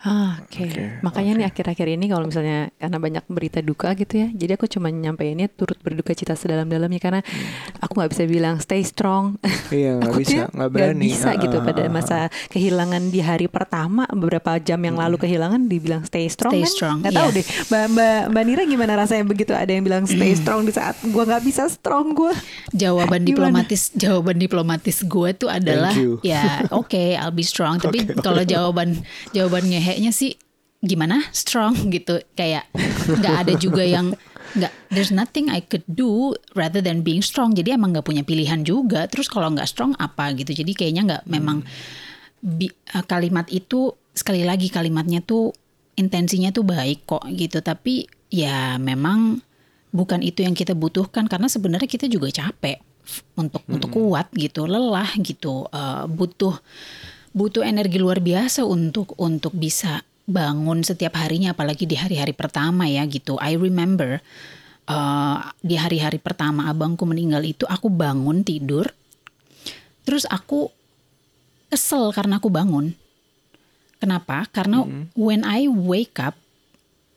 Ah, Oke, okay. okay, makanya okay. nih akhir-akhir ini kalau misalnya karena banyak berita duka gitu ya, jadi aku cuma nyampeinnya turut berduka cita sedalam-dalamnya karena hmm. aku nggak bisa bilang stay strong. Iya nggak [LAUGHS] bisa, nggak berani. Gak bisa uh, gitu pada masa kehilangan di hari pertama beberapa jam yang lalu kehilangan dibilang stay strong. Stay kan? strong. Gak yeah. tahu deh, mbak mbak mbak Nira gimana rasanya begitu ada yang bilang stay strong di saat gue nggak bisa strong gue. Jawaban [LAUGHS] diplomatis, jawaban diplomatis gue tuh adalah ya oke okay, I'll be strong. [LAUGHS] Tapi okay, kalau okay. jawaban jawabannya kayaknya sih gimana? Strong gitu. Kayak nggak ada juga yang nggak there's nothing I could do rather than being strong. Jadi emang nggak punya pilihan juga. Terus kalau nggak strong apa gitu? Jadi kayaknya nggak hmm. memang bi, uh, kalimat itu sekali lagi kalimatnya tuh intensinya tuh baik kok gitu. Tapi ya memang bukan itu yang kita butuhkan. Karena sebenarnya kita juga capek untuk hmm. untuk kuat gitu lelah gitu uh, butuh butuh energi luar biasa untuk untuk bisa bangun setiap harinya apalagi di hari-hari pertama ya gitu. I remember uh, di hari-hari pertama abangku meninggal itu aku bangun tidur terus aku kesel karena aku bangun. Kenapa? Karena mm -hmm. when I wake up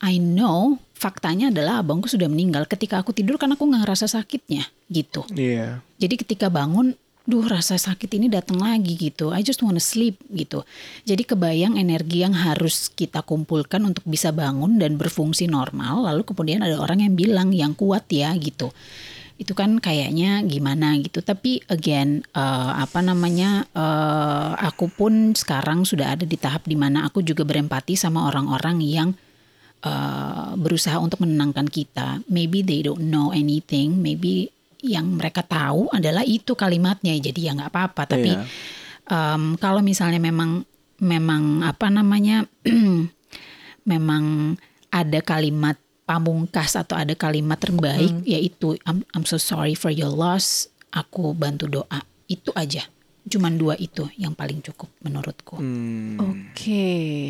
I know faktanya adalah abangku sudah meninggal. Ketika aku tidur kan aku nggak ngerasa sakitnya gitu. Yeah. Jadi ketika bangun duh rasa sakit ini datang lagi gitu. I just wanna sleep gitu. Jadi kebayang energi yang harus kita kumpulkan untuk bisa bangun dan berfungsi normal. Lalu kemudian ada orang yang bilang yang kuat ya gitu. Itu kan kayaknya gimana gitu. Tapi again uh, apa namanya uh, aku pun sekarang sudah ada di tahap di mana aku juga berempati sama orang-orang yang uh, berusaha untuk menenangkan kita. Maybe they don't know anything. Maybe yang mereka tahu adalah itu kalimatnya jadi ya nggak apa-apa tapi yeah. um, kalau misalnya memang memang apa namanya [CLEARS THROAT] memang ada kalimat pamungkas atau ada kalimat terbaik mm. yaitu I'm, I'm so sorry for your loss aku bantu doa itu aja cuman dua itu yang paling cukup menurutku. Hmm. Oke, okay.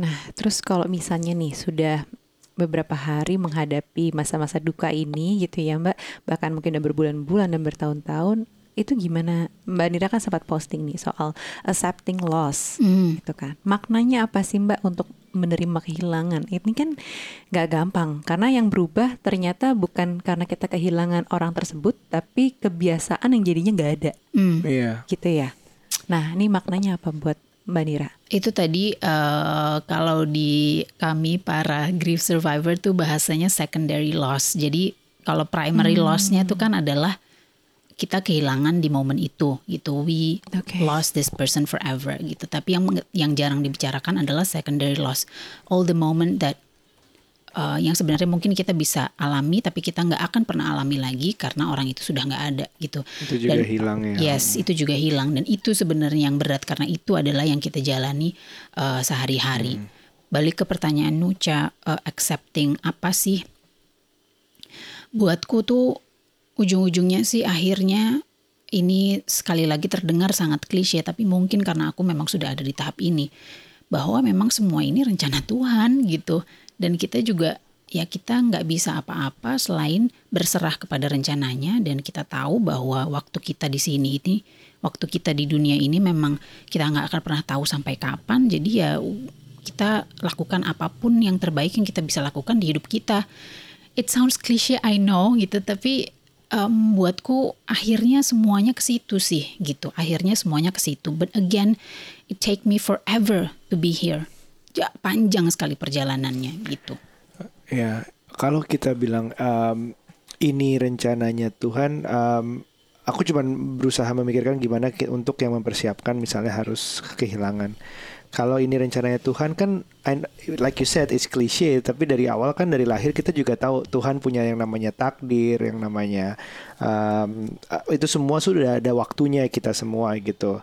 nah terus kalau misalnya nih sudah beberapa hari menghadapi masa-masa duka ini gitu ya Mbak. Bahkan mungkin udah berbulan-bulan dan bertahun-tahun. Itu gimana? Mbak Nira kan sempat posting nih soal accepting loss mm. gitu kan. Maknanya apa sih Mbak untuk menerima kehilangan? Ini kan nggak gampang. Karena yang berubah ternyata bukan karena kita kehilangan orang tersebut tapi kebiasaan yang jadinya nggak ada. Mm. yeah. gitu ya. Nah ini maknanya apa buat Mbak Nira? Itu tadi uh, kalau di kami para grief survivor tuh bahasanya secondary loss. Jadi kalau primary hmm. lossnya tuh kan adalah kita kehilangan di momen itu gitu. We okay. lost this person forever gitu. Tapi yang yang jarang dibicarakan adalah secondary loss. All the moment that uh, yang sebenarnya mungkin kita bisa alami tapi kita nggak akan pernah alami lagi karena orang itu sudah nggak ada gitu. Itu juga dan, hilang ya. Yes, itu juga hilang dan itu sebenarnya yang berat karena itu adalah yang kita jalani uh, sehari-hari. Hmm. Balik ke pertanyaan Nuca, uh, accepting apa sih? Buatku tuh ujung-ujungnya sih akhirnya ini sekali lagi terdengar sangat klise tapi mungkin karena aku memang sudah ada di tahap ini bahwa memang semua ini rencana Tuhan gitu dan kita juga ya kita nggak bisa apa-apa selain berserah kepada rencananya dan kita tahu bahwa waktu kita di sini ini waktu kita di dunia ini memang kita nggak akan pernah tahu sampai kapan. Jadi ya kita lakukan apa pun yang terbaik yang kita bisa lakukan di hidup kita. It sounds cliche I know gitu. Tapi um, buatku akhirnya semuanya ke situ sih gitu. Akhirnya semuanya ke situ. But again it take me forever to be here panjang sekali perjalanannya gitu. Ya, kalau kita bilang um, ini rencananya Tuhan, um, aku cuma berusaha memikirkan gimana untuk yang mempersiapkan misalnya harus kehilangan. Kalau ini rencananya Tuhan kan, like you said, it's cliche. Tapi dari awal kan dari lahir kita juga tahu Tuhan punya yang namanya takdir, yang namanya um, itu semua sudah ada waktunya kita semua gitu.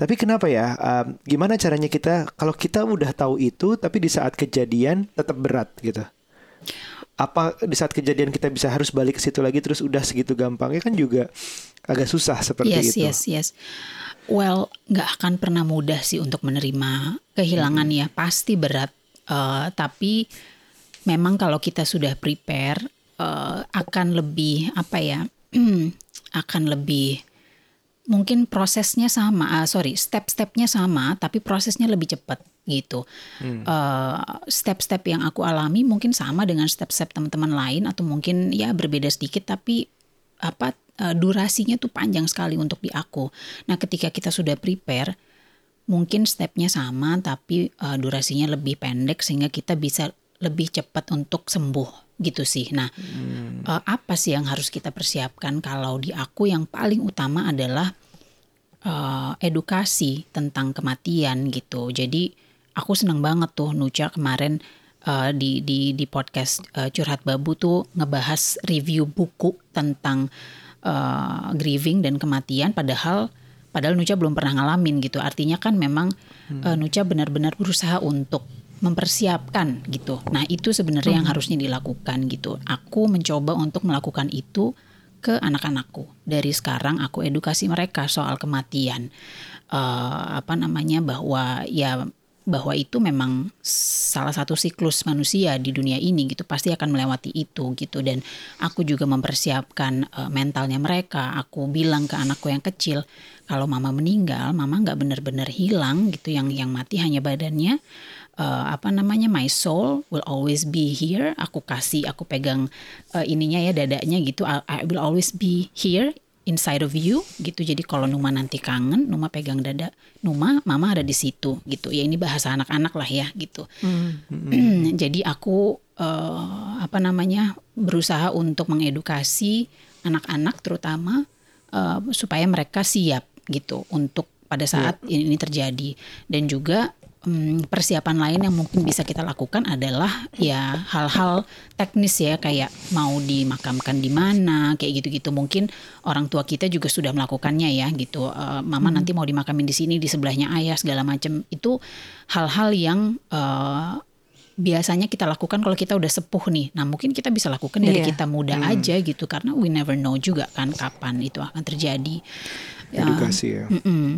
Tapi kenapa ya? Um, gimana caranya kita kalau kita udah tahu itu, tapi di saat kejadian tetap berat gitu? apa di saat kejadian kita bisa harus balik ke situ lagi terus udah segitu gampangnya kan juga agak susah seperti yes, itu. Yes, yes, Well, nggak akan pernah mudah sih untuk menerima kehilangan hmm. ya, pasti berat. Uh, tapi memang kalau kita sudah prepare uh, akan lebih apa ya? [CLEARS THROAT] akan lebih mungkin prosesnya sama, uh, sorry, step-stepnya sama, tapi prosesnya lebih cepat gitu. Hmm. Uh, step-step yang aku alami mungkin sama dengan step-step teman-teman lain atau mungkin ya berbeda sedikit tapi apa uh, durasinya tuh panjang sekali untuk di aku. Nah, ketika kita sudah prepare mungkin stepnya sama tapi uh, durasinya lebih pendek sehingga kita bisa lebih cepat untuk sembuh gitu sih. Nah, hmm. uh, apa sih yang harus kita persiapkan kalau di aku yang paling utama adalah uh, edukasi tentang kematian gitu. Jadi aku senang banget tuh Nucha kemarin uh, di di di podcast uh, curhat babu tuh ngebahas review buku tentang uh, grieving dan kematian padahal padahal Nucha belum pernah ngalamin gitu artinya kan memang hmm. uh, Nucha benar-benar berusaha untuk mempersiapkan gitu. Nah itu sebenarnya hmm. yang harusnya dilakukan gitu. Aku mencoba untuk melakukan itu ke anak-anakku. Dari sekarang aku edukasi mereka soal kematian. Uh, apa namanya bahwa ya bahwa itu memang salah satu siklus manusia di dunia ini gitu. Pasti akan melewati itu gitu. Dan aku juga mempersiapkan uh, mentalnya mereka. Aku bilang ke anakku yang kecil kalau mama meninggal mama nggak benar-benar hilang gitu yang yang mati hanya badannya uh, apa namanya my soul will always be here aku kasih aku pegang uh, ininya ya dadanya gitu I, I will always be here inside of you gitu. Jadi kalau Numa nanti kangen, Numa pegang dada, Numa, Mama ada di situ gitu. Ya ini bahasa anak-anak lah ya gitu. Hmm. [CLEARS THROAT] Jadi aku uh, apa namanya berusaha untuk mengedukasi anak-anak terutama uh, supaya mereka siap gitu untuk pada saat yeah. ini terjadi dan juga hmm, persiapan lain yang mungkin bisa kita lakukan adalah ya hal-hal teknis ya kayak mau dimakamkan di mana kayak gitu-gitu mungkin orang tua kita juga sudah melakukannya ya gitu uh, mama hmm. nanti mau dimakamin di sini di sebelahnya ayah segala macam itu hal-hal yang uh, biasanya kita lakukan kalau kita udah sepuh nih. Nah, mungkin kita bisa lakukan dari yeah. kita muda hmm. aja gitu karena we never know juga kan kapan itu akan terjadi. Edukasi ya. Mm -mm.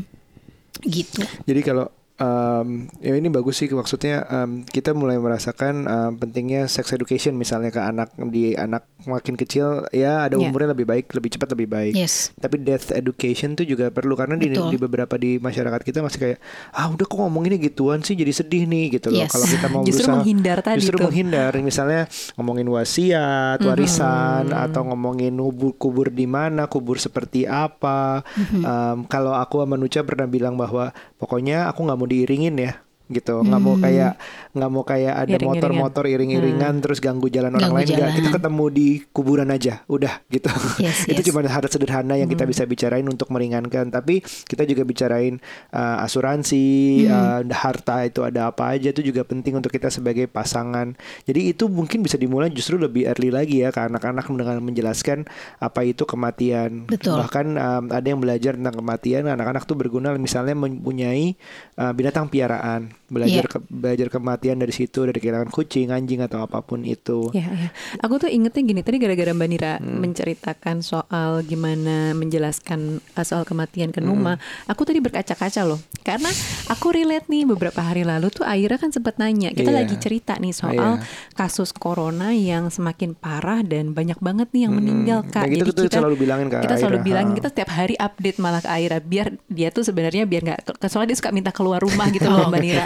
Gitu. Jadi kalau um, ya ini bagus sih maksudnya um, kita mulai merasakan um, pentingnya sex education misalnya ke anak di anak makin kecil ya ada yeah. umurnya lebih baik lebih cepat lebih baik yes. tapi death education tuh juga perlu karena di, di beberapa di masyarakat kita masih kayak ah udah kok ngomonginnya gituan sih jadi sedih nih gitu loh yes. kalau kita mau justru berusaha menghindar tadi justru tuh. menghindar misalnya ngomongin wasiat mm-hmm. warisan mm -hmm. atau ngomongin kubur kubur di mana kubur seperti apa mm -hmm. um, kalau aku sama Nucha pernah bilang bahwa pokoknya aku nggak mau diiringin ya gitu nggak hmm. mau kayak nggak mau kayak ada motor-motor iring-iringan hmm. terus ganggu jalan orang lain jalan. kita ketemu di kuburan aja udah gitu yes, [LAUGHS] itu yes. cuma hal sederhana yang hmm. kita bisa bicarain untuk meringankan tapi kita juga bicarain uh, asuransi hmm. uh, harta itu ada apa aja itu juga penting untuk kita sebagai pasangan jadi itu mungkin bisa dimulai justru lebih early lagi ya ke anak-anak dengan menjelaskan apa itu kematian Betul. bahkan um, ada yang belajar tentang kematian anak-anak tuh berguna misalnya mempunyai uh, binatang piaraan belajar yeah. ke, belajar kematian dari situ dari kehilangan kucing anjing atau apa pun itu yeah, yeah. aku tuh ingetnya gini tadi gara-gara mbak Nira hmm. menceritakan soal gimana menjelaskan uh, soal kematian ke Numa hmm. aku tadi berkaca-kaca loh karena aku relate nih beberapa hari lalu tuh Aira kan sempat nanya kita yeah. lagi cerita nih soal yeah. kasus corona yang semakin parah dan banyak banget nih yang meninggal kak nah, jadi kita selalu bilangin ke kita Aira. selalu bilangin kita setiap hari update malah ke Aira biar dia tuh sebenarnya biar nggak soalnya dia suka minta keluar rumah gitu loh [LAUGHS] mbak Nira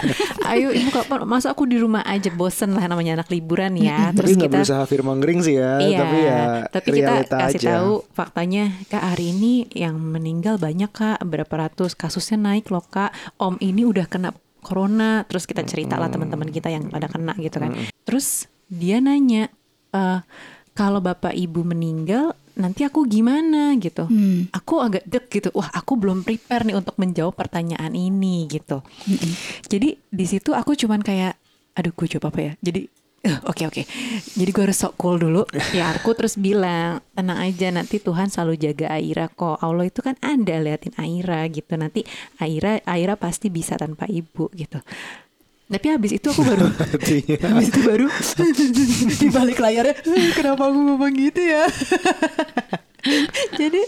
ayo ibu kapan masa aku di rumah aja? Bosen lah namanya anak liburan ya. Terus tapi kita berusaha firmangering sih ya iya, tapi ya tapi kita kasih aja. tahu faktanya kak hari ini yang meninggal banyak kak. Berapa ratus kasusnya naik loh kak. Om ini udah kena corona. Terus kita cerita lah teman-teman kita yang pada kena gitu kan. Terus dia nanya uh, kalau bapak ibu meninggal nanti aku gimana gitu. Hmm. Aku agak dek gitu. Wah, aku belum prepare nih untuk menjawab pertanyaan ini gitu. Hmm. Jadi di situ aku cuman kayak aduh gue jawab apa ya. Jadi eh, Oke uh, oke, okay, okay. jadi gue harus sok cool dulu. Ya aku terus bilang tenang aja nanti Tuhan selalu jaga Aira kok. Allah itu kan ada liatin Aira gitu. Nanti Aira Aira pasti bisa tanpa ibu gitu Tapi habis itu aku baru [LAUGHS] habis itu baru [LAUGHS] di balik layarnya kenapa aku ngomong gitu ya? [LAUGHS] Jadi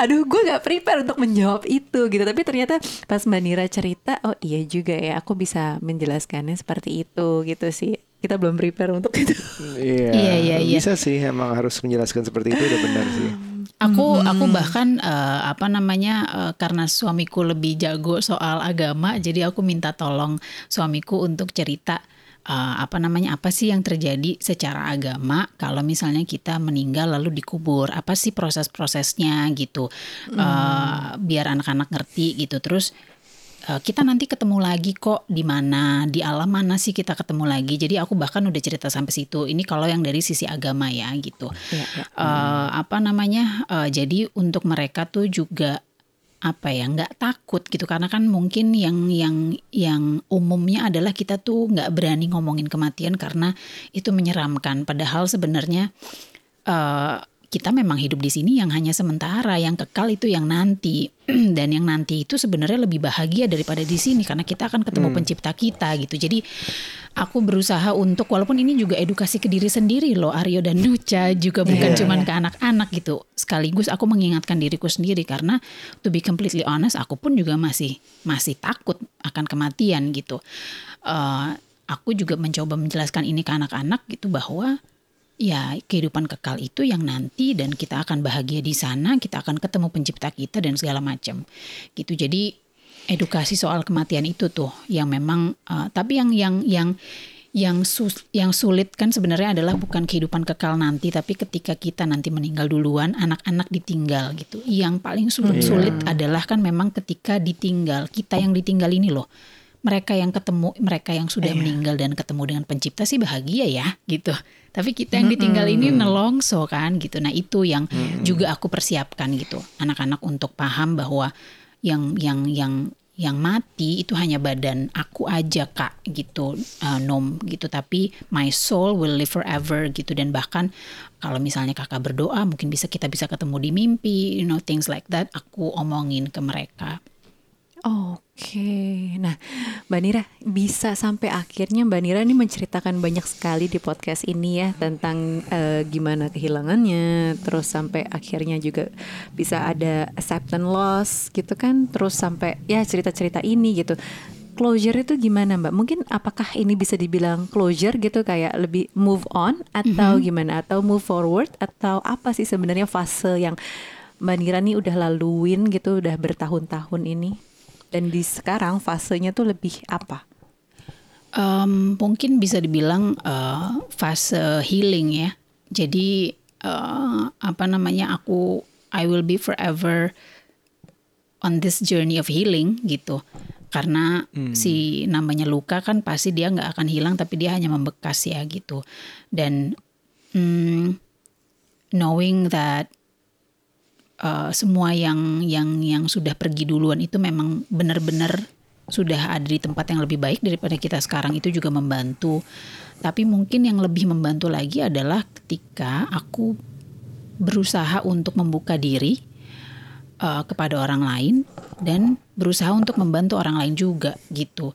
aduh gue gak prepare untuk menjawab itu gitu Tapi ternyata pas Mbak Nira cerita Oh iya juga ya aku bisa menjelaskannya seperti itu gitu sih Kita belum prepare untuk itu Iya, Iya, iya, iya. bisa sih emang harus menjelaskan seperti itu udah benar sih. Aku aku bahkan eh, apa namanya eh, karena suamiku lebih jago soal agama, jadi aku minta tolong suamiku untuk cerita eh, apa namanya apa sih yang terjadi secara agama kalau misalnya kita meninggal lalu dikubur, apa sih proses-prosesnya gitu, Eh, biar anak-anak ngerti gitu. Terus kita nanti ketemu lagi kok di mana di alam mana sih kita ketemu lagi. Jadi aku bahkan udah cerita sampai situ. Ini kalau yang dari sisi agama ya gitu. Iya, iya. Eh, apa namanya eh, jadi untuk mereka tuh juga apa ya nggak takut gitu karena kan mungkin yang yang yang umumnya adalah kita tuh nggak berani ngomongin kematian karena itu menyeramkan padahal sebenarnya eh, kita memang hidup di sini yang hanya sementara yang kekal itu yang nanti. [CLEARS THROAT] Dan yang nanti itu sebenarnya lebih bahagia daripada di sini karena kita akan ketemu pencipta kita gitu. Jadi aku berusaha untuk walaupun ini juga edukasi ke diri sendiri loh Aryo dan Nucha juga bukan Iya, cuman iya. ke anak-anak gitu. Sekaligus aku mengingatkan diriku sendiri karena to be completely honest aku pun juga masih masih takut akan kematian gitu. Eh, aku juga mencoba menjelaskan ini ke anak-anak gitu bahwa ya kehidupan kekal itu yang nanti dan kita akan bahagia di sana kita akan ketemu pencipta kita dan segala macam. Gitu. Jadi edukasi soal kematian itu tuh yang memang eh, tapi yang yang yang yang sus- yang sulit kan sebenarnya adalah bukan kehidupan kekal nanti tapi ketika kita nanti meninggal duluan anak-anak ditinggal gitu. Yang paling sulit, sulit adalah kan memang ketika ditinggal kita yang ditinggal ini loh mereka yang ketemu mereka yang sudah meninggal dan ketemu dengan pencipta sih bahagia ya gitu. Tapi kita yang ditinggal ini nelongso kan gitu. Nah itu yang juga aku persiapkan gitu. Anak-anak untuk paham bahwa yang yang yang yang mati itu hanya badan aku aja kak gitu uh, nom gitu. Tapi my soul will live forever gitu. Dan bahkan kalau misalnya kakak berdoa mungkin bisa kita bisa ketemu di mimpi you know things like that aku omongin ke mereka Oke, nah Mbak Nira bisa sampai akhirnya Mbak Nira ini menceritakan banyak sekali di podcast ini ya tentang eh, gimana kehilangannya, terus sampai akhirnya juga bisa ada acceptance loss gitu kan, terus sampai ya cerita-cerita ini gitu. Closure itu gimana Mbak? Mungkin apakah ini bisa dibilang closure gitu kayak lebih move on atau gimana? Atau move forward atau apa sih sebenarnya fase yang Mbak Nira nih udah laluin gitu udah bertahun-tahun ini? Dan di sekarang fasenya tuh lebih apa? Em, mungkin bisa dibilang eh, fase healing ya. Jadi eh, apa namanya aku I will be forever on this journey of healing gitu. Karena si namanya luka kan pasti dia nggak akan hilang tapi dia hanya membekas ya gitu. Dan mm, knowing that uh, semua yang yang yang sudah pergi duluan itu memang benar-benar sudah ada di tempat yang lebih baik daripada kita sekarang itu juga membantu. Tapi mungkin yang lebih membantu lagi adalah ketika aku berusaha untuk membuka diri uh, kepada orang lain dan berusaha untuk membantu orang lain juga gitu.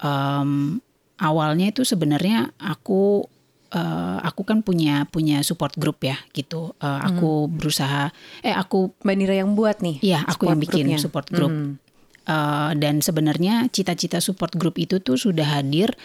Em, awalnya itu sebenarnya aku eh, aku kan punya punya support group ya gitu. Eh, aku berusaha eh aku Mbak Nira yang buat nih? Iya, aku yang bikin groupnya. support group. Hmm. Eh, dan sebenarnya cita-cita support group itu tuh sudah hadir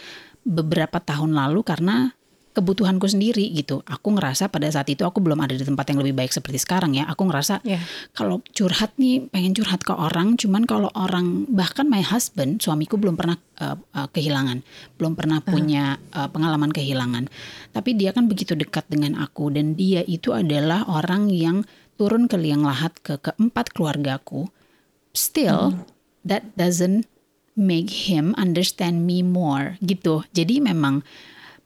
beberapa tahun lalu karena kebutuhanku sendiri gitu. Aku ngerasa pada saat itu aku belum ada di tempat yang lebih baik seperti sekarang ya. Aku ngerasa Iya. kalau curhat nih pengen curhat ke orang, cuman kalau orang bahkan my husband suamiku belum pernah eh, eh, kehilangan, belum pernah punya eh, pengalaman kehilangan. Tapi dia kan begitu dekat dengan aku dan dia itu adalah orang yang turun ke liang lahat ke keempat keluargaku. Still that doesn't make him understand me more gitu. Jadi memang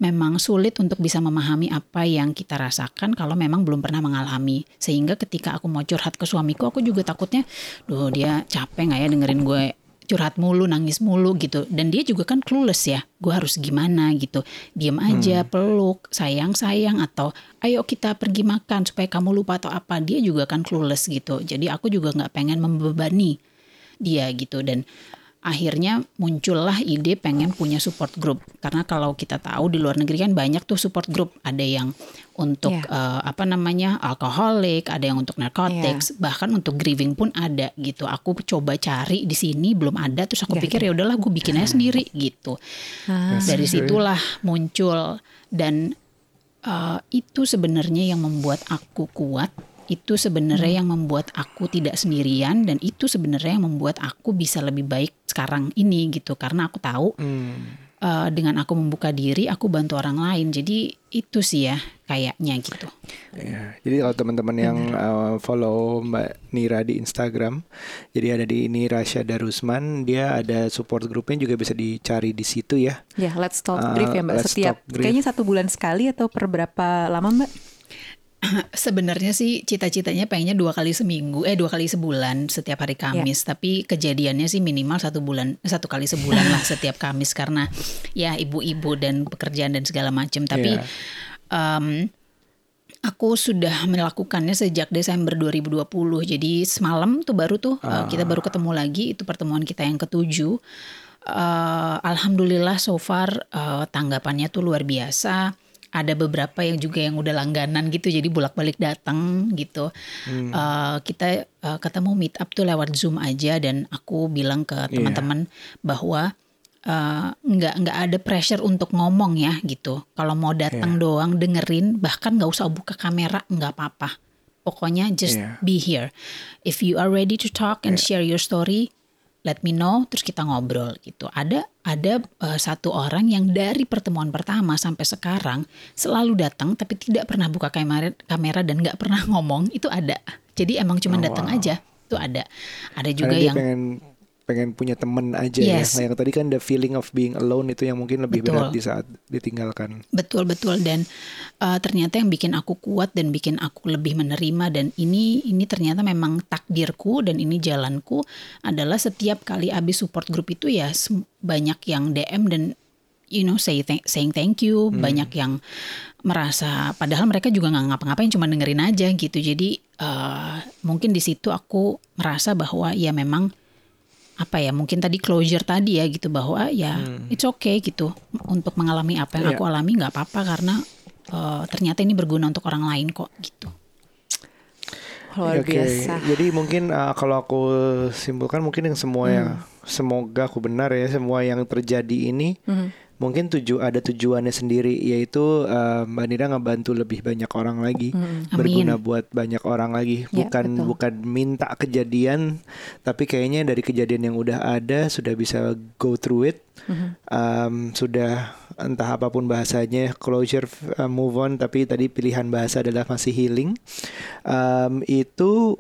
memang sulit untuk bisa memahami apa yang kita rasakan kalau memang belum pernah mengalami. Sehingga ketika aku mau curhat ke suamiku, aku juga takutnya, duh dia capek nggak ya dengerin gue curhat mulu, nangis mulu gitu. Dan dia juga kan clueless ya, gue harus gimana gitu. Diam aja, peluk, sayang-sayang atau ayo kita pergi makan supaya kamu lupa atau apa. Dia juga kan clueless gitu. Jadi aku juga nggak pengen membebani dia gitu dan akhirnya muncullah ide pengen punya support group. Karena kalau kita tahu di luar negeri kan banyak tuh support group. Ada yang untuk Yeah. eh, apa namanya alkoholik ada yang untuk narcotics bahkan untuk grieving pun ada gitu. Aku coba cari di sini belum ada. Terus aku Nggak pikir ya udahlah gue bikin aja sendiri gitu. Ah. dari situlah muncul dan uh, itu sebenarnya yang membuat aku kuat itu sebenarnya yang membuat aku tidak sendirian dan itu sebenarnya yang membuat aku bisa lebih baik sekarang ini gitu karena aku tahu Hmm. uh, dengan aku membuka diri aku bantu orang lain jadi itu sih ya kayaknya gitu Ya, jadi kalau teman-teman yang uh, follow Mbak Nira di Instagram, jadi ada di ini Rasya Darusman, dia ada support grupnya juga bisa dicari di situ ya. Ya, let's talk Ah, brief ya Mbak. Setiap kayaknya satu bulan sekali atau per berapa lama Mbak? [CLEARS THROAT] sebenarnya sih cita-citanya pengennya dua kali seminggu eh dua kali sebulan setiap hari Kamis. Tapi kejadiannya sih minimal satu bulan satu kali sebulan lah [LAUGHS] setiap Kamis. Karena ya ibu-ibu dan pekerjaan dan segala macam tapi Iya. em, aku sudah melakukannya sejak Desember 2020 jadi semalam tuh baru tuh eh, kita baru ketemu lagi. Itu pertemuan kita yang ketujuh. Eh, Alhamdulillah so far eh, tanggapannya tuh luar biasa ada beberapa yang juga yang udah langganan gitu jadi bolak-balik datang gitu. Eh, kita eh, ketemu meet up tuh lewat zoom aja dan aku bilang ke teman-teman bahwa eh, nggak nggak ada pressure untuk ngomong ya gitu. Kalau mau datang doang dengerin bahkan nggak usah buka kamera nggak apa-apa. Pokoknya just Iya. be here. If you are ready to talk and share your story let me know terus kita ngobrol gitu. Ada ada eh, satu orang yang dari pertemuan pertama sampai sekarang selalu datang tapi tidak pernah buka kamera kamera dan nggak pernah [LAUGHS] ngomong. Itu ada. Jadi emang cuma Oh, datang wow. aja. Itu ada. Ada juga Karena dia yang pengen pengen punya temen aja Yes. ya. Nah, yang tadi kan the feeling of being alone itu yang mungkin lebih Betul. berat di saat ditinggalkan. Betul betul dan uh, ternyata yang bikin aku kuat dan bikin aku lebih menerima dan ini ini ternyata memang takdirku dan ini jalanku adalah setiap kali abis support group itu ya banyak yang DM dan you know say thank, saying thank you banyak yang merasa padahal mereka juga nggak ngapa-ngapain cuma dengerin aja gitu jadi uh, mungkin di situ aku merasa bahwa ya memang apa ya mungkin tadi closure tadi ya gitu bahwa ya it's okay gitu untuk mengalami apa yang Iya. aku alami nggak apa-apa karena eh, ternyata ini berguna untuk orang lain kok gitu. Luar Oke, biasa. Jadi mungkin uh, kalau aku simpulkan mungkin yang semua yang semoga aku benar ya semua yang terjadi ini Mhm. Mungkin tuju ada tujuannya sendiri yaitu uh, Mbak Nira ngebantu lebih banyak orang lagi Mhm. berguna buat banyak orang lagi Ya, bukan betul. bukan minta kejadian tapi kayaknya dari kejadian yang udah ada sudah bisa go through it Mhm. um, sudah entah apa pun bahasanya closure uh, move on tapi tadi pilihan bahasa adalah masih healing um, itu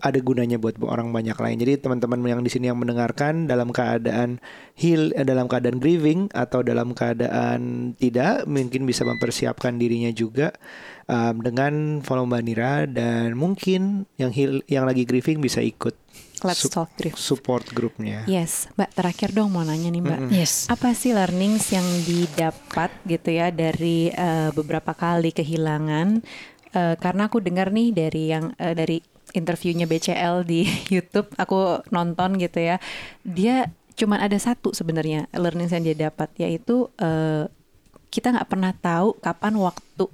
ada gunanya buat orang banyak lain. Jadi teman-teman yang di sini yang mendengarkan dalam keadaan heal, eh, dalam keadaan grieving atau dalam keadaan tidak, mungkin bisa mempersiapkan dirinya juga um, dengan follow Mbak Nira dan mungkin yang heal, yang lagi grieving bisa ikut Let's sup- talk brief. support grupnya. Yes, Mbak terakhir dong mau nanya nih Mbak. Yes. Apa sih learnings yang didapat gitu ya dari eh, beberapa kali kehilangan? Eh, karena aku dengar nih dari yang eh, dari interviewnya BCL di [LAUGHS] YouTube, aku nonton gitu ya. Dia cuman ada satu sebenarnya learnings yang dia dapat yaitu eh, kita nggak pernah tahu kapan waktu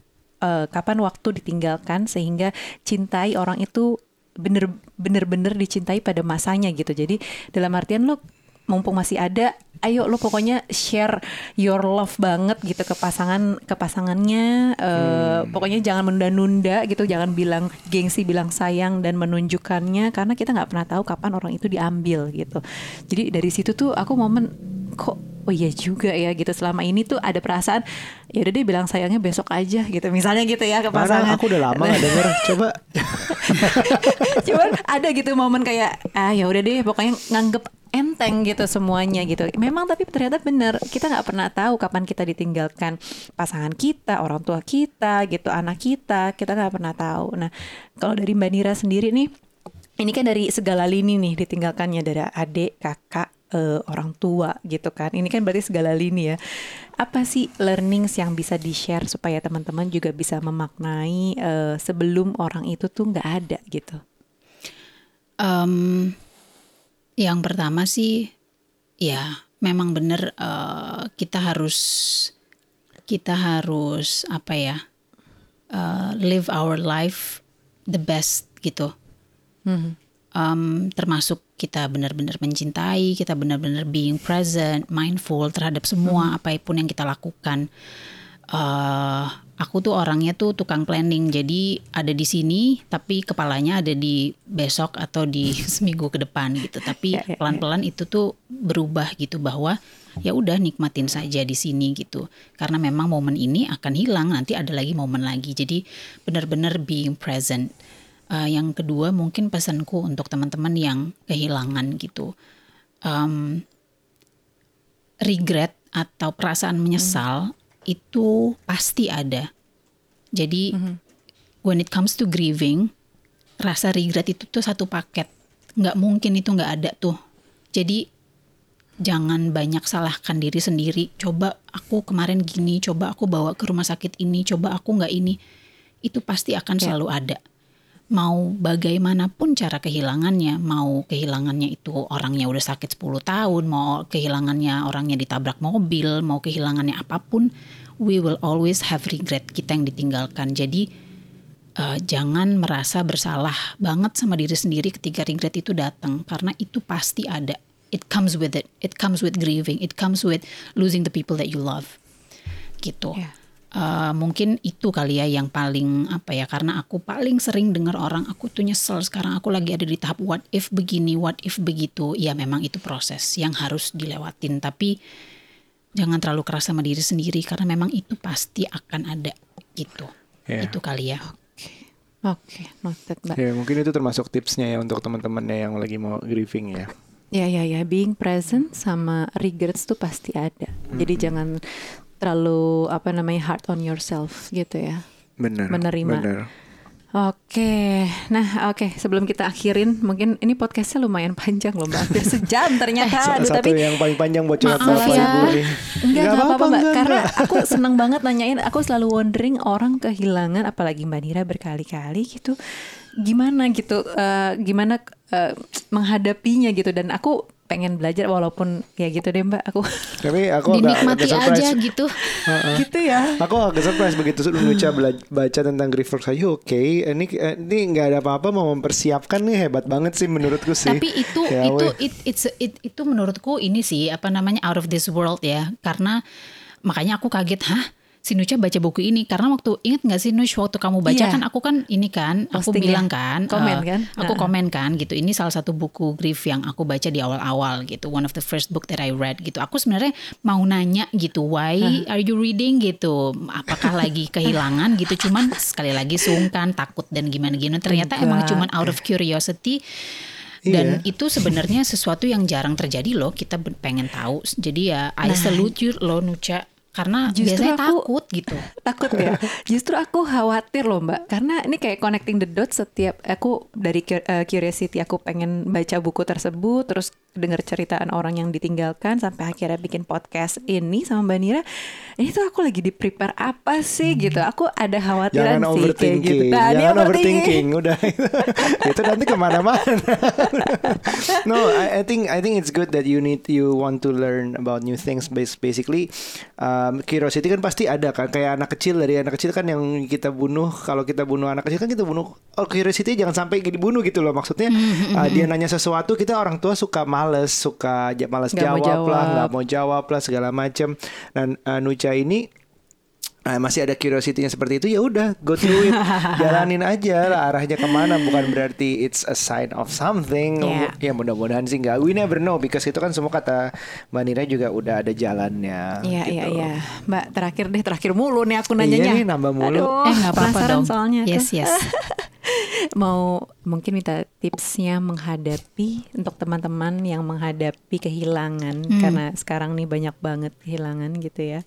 eh, kapan waktu ditinggalkan sehingga cintai orang itu bener bener bener dicintai pada masanya gitu jadi dalam artian lo mumpung masih ada ayo lo pokoknya share your love banget gitu ke pasangan ke pasangannya eh, pokoknya jangan menunda-nunda gitu jangan bilang gengsi bilang sayang dan menunjukkannya karena kita nggak pernah tahu kapan orang itu diambil gitu. Jadi dari situ tuh aku momen kok oh iya juga ya gitu. Selama ini tuh ada perasaan ya udah deh bilang sayangnya besok aja gitu. Misalnya gitu ya ke Mana pasangan. aku udah lama gak denger. [LAUGHS] Coba. Cuman ada gitu momen kayak ah ya udah deh pokoknya nganggep enteng gitu semuanya gitu. Memang tapi ternyata bener kita nggak pernah tahu kapan kita ditinggalkan pasangan kita orang tua kita gitu anak kita kita nggak pernah tahu. Nah kalau dari mbak Nira sendiri nih ini kan dari segala lini nih ditinggalkannya dari adik kakak eh, orang tua gitu kan. Ini kan berarti segala lini ya. Apa sih learnings yang bisa di share supaya teman-teman juga bisa memaknai eh, sebelum orang itu tuh nggak ada gitu? Em, yang pertama sih ya memang benar uh, kita harus kita harus apa ya uh, live our life the best gitu. Mhm. Um, termasuk kita benar-benar mencintai, kita benar-benar being present, mindful terhadap semua apa pun yang kita lakukan. Uh, aku tuh orangnya tuh tukang planning, jadi ada di sini, tapi kepalanya ada di besok atau di [LAUGHS] seminggu ke depan gitu. Tapi Ya, ya, ya. pelan-pelan itu tuh berubah gitu bahwa ya udah nikmatin saja di sini gitu. Karena memang momen ini akan hilang, nanti ada lagi momen lagi. Jadi benar-benar being present. Uh, yang kedua mungkin pesanku untuk teman-teman yang kehilangan gitu. Um, regret atau perasaan menyesal itu pasti ada. Jadi when it comes to grieving, rasa regret itu tuh satu paket. Nggak mungkin itu nggak ada tuh. Jadi jangan banyak salahkan diri sendiri. Coba aku kemarin gini, coba aku bawa ke rumah sakit ini, coba aku nggak ini. Itu pasti akan selalu ada. Mau bagaimanapun cara kehilangannya, mau kehilangannya itu orangnya udah sakit 10 tahun, mau kehilangannya orangnya ditabrak mobil, mau kehilangannya apa pun, we will always have regret kita yang ditinggalkan. Jadi eh, jangan merasa bersalah banget sama diri sendiri ketika regret itu datang karena itu pasti ada. It comes with it. It comes with grieving. It comes with losing the people that you love. Gitu. Ya. Eh, mungkin itu kali ya yang paling apa ya karena aku paling sering dengar orang aku tuh nyesel sekarang aku lagi ada di tahap what if begini what if begitu ya memang itu proses yang harus dilewatin tapi jangan terlalu keras sama diri sendiri karena memang itu pasti akan ada gitu Ya. itu kali ya Oke, noted Mbak. Ya mungkin itu termasuk tipsnya ya untuk teman-temannya yang lagi mau grieving ya. Ya ya ya, being present sama regrets tuh pasti ada. Jadi jangan terlalu apa namanya hard on yourself gitu ya. Benar. Menerima. Benar. Oke, nah oke sebelum kita akhirin mungkin ini podcastnya lumayan panjang loh mbak, hampir sejam ternyata. [LAUGHS] Salah Aduh, satu tapi yang paling panjang buat curhat Maaf bapak ya. ibu nih. Enggak, Nggak enggak apa-apa mbak enggak, Karena aku seneng banget nanyain Aku selalu wondering orang kehilangan Apalagi Mbak Nira berkali-kali gitu Gimana gitu eh, Gimana eh, menghadapinya gitu Dan aku pengen belajar Walaupun ya gitu deh mbak Aku Tapi aku agak, dinikmati agak surprise. aja gitu gitu ya Aku agak surprise begitu Nucha baca tentang grief work saya oke ini ini nggak ada apa-apa mau mempersiapkan nih hebat banget sih menurutku sih. Tapi itu Ya, itu it, it's it- itu menurutku ini sih apa namanya out of this world ya. Karena makanya aku kaget, hah? Si Nucha baca buku ini karena waktu inget nggak sih Nuch waktu kamu baca Iya. kan aku kan ini kan aku Posting ya. bilang kan Komen eh, kan? aku Heeh. komen kan gitu ini salah satu buku grief yang aku baca di awal-awal gitu one of the first book that I read gitu aku sebenarnya mau nanya gitu why are you reading gitu apakah lagi [LAUGHS] kehilangan gitu cuman sekali lagi sungkan takut dan gimana gimana ternyata emang Enggak. cuman out of curiosity dan itu sebenarnya sesuatu yang jarang terjadi loh kita pengen tahu jadi ya I Nah. salute you loh Nucha karena Justru biasanya aku- takut gitu [LAUGHS] takut ya. Justru aku khawatir loh mbak, karena ini kayak connecting the dots setiap aku dari eh, curiosity aku pengen baca buku tersebut, terus dengar ceritaan orang yang ditinggalkan sampai akhirnya bikin podcast ini sama Mbak Nira. Ini tuh aku lagi di prepare apa sih gitu? Aku ada khawatiran Jangan sih kayak overthinking, gitu. Nah, jangan overthinking. Udah [LAUGHS] itu nanti ke mana-mana. [LAUGHS] no, I, I think I think it's good that you need you want to learn about new things. Bas- Basically, um, curiosity kan pasti ada kan. Kayak anak kecil dari anak kecil kan yang kita bunuh. Kalau kita bunuh anak kecil kan kita bunuh. Oh curiosity jangan sampai dibunuh gitu loh. Maksudnya uh, [LAUGHS] dia nanya sesuatu kita orang tua suka males, suka ja- males Nggak mau jawab, lah, jawab. nggak mau jawab lah segala macam. Dan uh, Nucha ini Nah, masih ada curiosity-nya seperti itu ya udah go through it [LAUGHS] jalanin aja lah arahnya ke mana bukan berarti it's a sign of something Yeah. ya mudah-mudahan sih nggak we never know because itu kan semua kata Mbak Nira juga udah ada jalannya Iya iya gitu. iya, Mbak terakhir deh terakhir mulu nih aku Iya nanyanya. nih, nambah mulu. Aduh, eh apa-apa penasaran dong soalnya. yes yes [LAUGHS] mau mungkin minta tipsnya menghadapi untuk teman-teman yang menghadapi kehilangan Hmm. karena sekarang nih banyak banget kehilangan gitu ya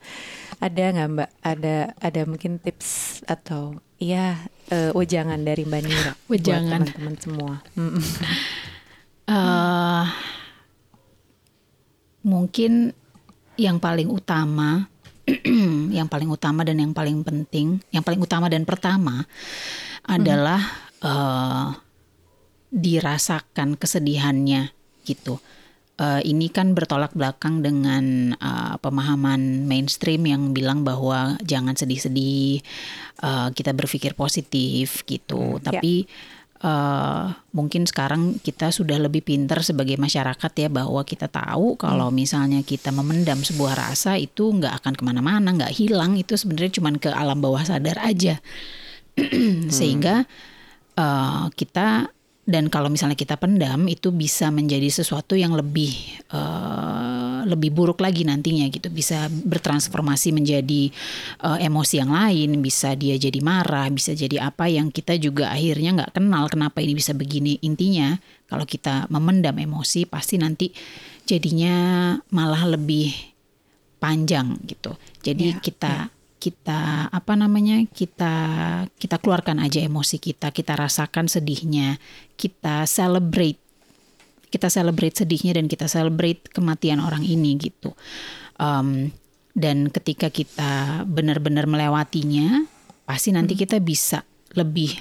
ada nggak mbak ada ada mungkin tips atau iya eh, wejangan dari mbak Nira buat Wejangan. teman-teman semua. [LAUGHS] Eh, mungkin yang paling utama, [CLEARS THROAT] yang paling utama dan yang paling penting, yang paling utama dan pertama adalah eh, dirasakan kesedihannya gitu. uh, ini kan bertolak belakang dengan uh, pemahaman mainstream yang bilang bahwa jangan sedih-sedih, uh, kita berpikir positif gitu. Hmm, Tapi ya. uh, mungkin sekarang kita sudah lebih pintar sebagai masyarakat ya bahwa kita tahu kalau hmm. misalnya kita memendam sebuah rasa itu nggak akan ke mana-mana, nggak hilang. Itu sebenarnya cuma ke alam bawah sadar aja, [CLEARS THROAT] sehingga uh, kita dan kalau misalnya kita pendam itu bisa menjadi sesuatu yang lebih uh, lebih buruk lagi nantinya gitu. Bisa bertransformasi menjadi uh, emosi yang lain bisa dia jadi marah bisa jadi apa yang kita juga akhirnya nggak kenal kenapa ini bisa begini. Intinya kalau kita memendam emosi pasti nanti jadinya malah lebih panjang gitu. Jadi ya, kita ya kita apa namanya kita kita keluarkan aja emosi kita kita rasakan sedihnya kita celebrate kita celebrate sedihnya dan kita celebrate kematian orang ini gitu um, dan ketika kita benar-benar melewatinya pasti nanti hmm. kita bisa lebih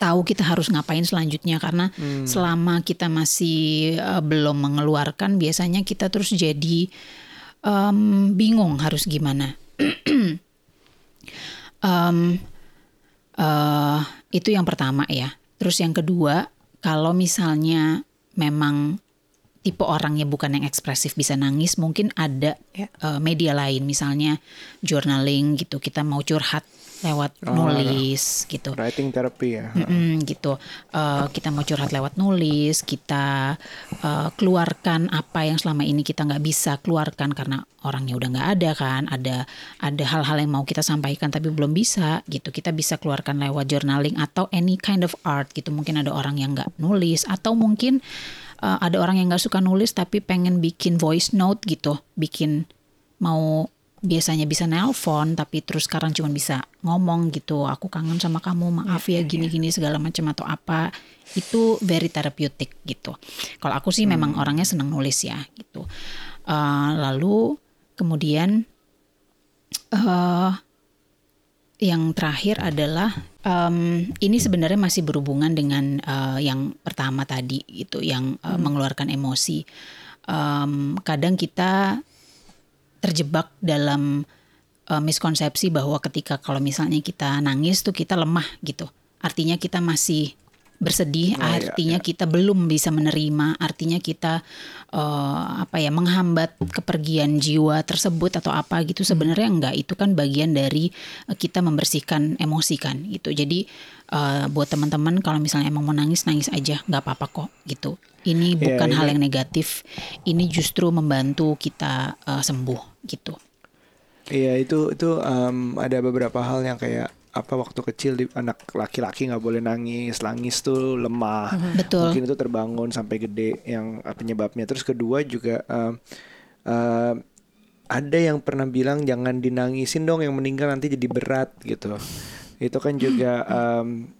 tahu kita harus ngapain selanjutnya karena hmm. selama kita masih uh, belum mengeluarkan biasanya kita terus jadi um, bingung harus gimana [CLEARS THROAT] um, uh, itu yang pertama ya. Terus yang kedua, kalau misalnya memang tipe orangnya bukan yang ekspresif bisa nangis, mungkin ada ya. uh, media lain, misalnya journaling gitu. Kita mau curhat lewat oh, nulis ada. gitu. Writing therapy ya. Mm-mm, gitu. Uh, kita mau curhat lewat nulis, kita uh, keluarkan apa yang selama ini kita nggak bisa keluarkan karena orangnya udah nggak ada kan. Ada ada hal-hal yang mau kita sampaikan tapi belum bisa gitu. Kita bisa keluarkan lewat journaling atau any kind of art gitu. Mungkin ada orang yang nggak nulis atau mungkin uh, ada orang yang nggak suka nulis tapi pengen bikin voice note gitu, bikin mau biasanya bisa nelpon tapi terus sekarang cuma bisa ngomong gitu aku kangen sama kamu maaf ya gini-gini iya, iya. segala macam atau apa itu very therapeutic gitu kalau aku sih hmm. memang orangnya senang nulis ya gitu uh, lalu kemudian uh, yang terakhir adalah um, ini sebenarnya masih berhubungan dengan uh, yang pertama tadi gitu yang uh, hmm. mengeluarkan emosi um, kadang kita terjebak dalam uh, miskonsepsi bahwa ketika kalau misalnya kita nangis tuh kita lemah gitu. Artinya kita masih bersedih, oh, artinya iya, iya. kita belum bisa menerima, artinya kita uh, apa ya menghambat kepergian jiwa tersebut atau apa gitu. Sebenarnya enggak, itu kan bagian dari uh, kita membersihkan emosi kan gitu. Jadi uh, buat teman-teman kalau misalnya emang mau nangis nangis aja, nggak apa-apa kok gitu. Ini iya, bukan yeah, hal yang negatif, ini justru membantu kita uh, sembuh gitu. Iya itu itu um, ada beberapa hal yang kayak apa waktu kecil di, anak laki-laki nggak boleh nangis nangis tuh lemah mhm. Betul. mungkin itu terbangun sampai gede yang penyebabnya terus kedua juga uh, uh, ada yang pernah bilang jangan dinangisin dong yang meninggal nanti jadi berat gitu itu kan juga um,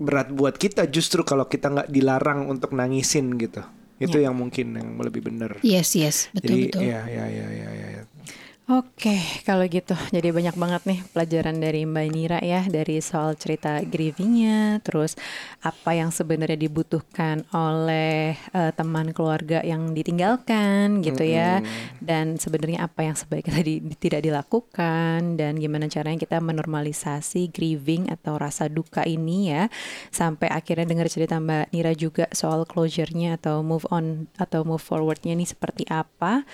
berat buat kita justru kalau kita nggak dilarang untuk nangisin gitu itu ya. yang mungkin yang lebih benar yes yes betul jadi betul ya ya ya ya, ya. Oke, kalau gitu. Jadi banyak banget nih pelajaran dari Mbak Nira ya dari soal cerita grievingnya, terus apa yang sebenarnya dibutuhkan oleh uh, teman keluarga yang ditinggalkan gitu mm -hmm. ya, dan sebenarnya apa yang sebaiknya tadi tidak dilakukan dan gimana caranya kita menormalisasi grieving atau rasa duka ini ya, sampai akhirnya dengar cerita Mbak Nira juga soal closure-nya atau move on atau move forward-nya ini seperti apa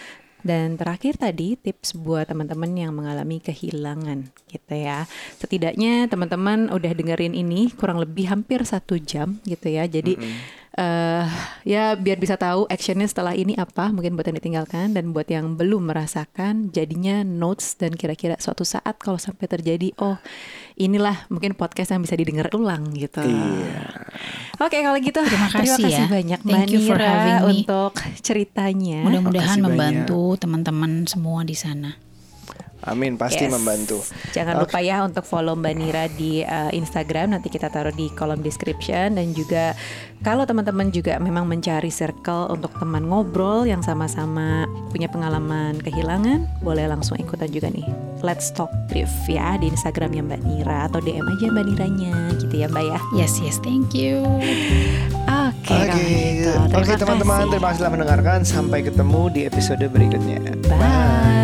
dan terakhir tadi tips buat teman-teman yang mengalami kehilangan gitu ya. Setidaknya teman-teman udah dengerin ini kurang lebih hampir satu jam gitu ya. Jadi mm -hmm uh, ya biar bisa tahu actionnya setelah ini apa mungkin buat yang ditinggalkan dan buat yang belum merasakan jadinya notes dan kira-kira suatu saat kalau sampai terjadi oh inilah mungkin podcast yang bisa didengar ulang gitu. Iya. Oke kalau gitu terima kasih, terima kasih ya. banyak Thank Mbak Nira untuk ceritanya. Mudah-mudahan membantu teman-teman semua di sana. Amin, pasti yes. membantu. Jangan okay. lupa ya untuk follow Mbak Nira di uh, Instagram nanti kita taruh di kolom description dan juga kalau teman-teman juga memang mencari circle untuk teman ngobrol yang sama-sama punya pengalaman kehilangan, boleh langsung ikutan juga nih. Let's Talk Grief ya di Instagramnya Mbak Nira atau DM aja Mbak Niranya gitu ya Mbak ya. Yes, yes, thank you. Oke. Oke, Oke, Terima teman-teman, terima kasih telah mendengarkan. Sampai ketemu di episode berikutnya. Bye.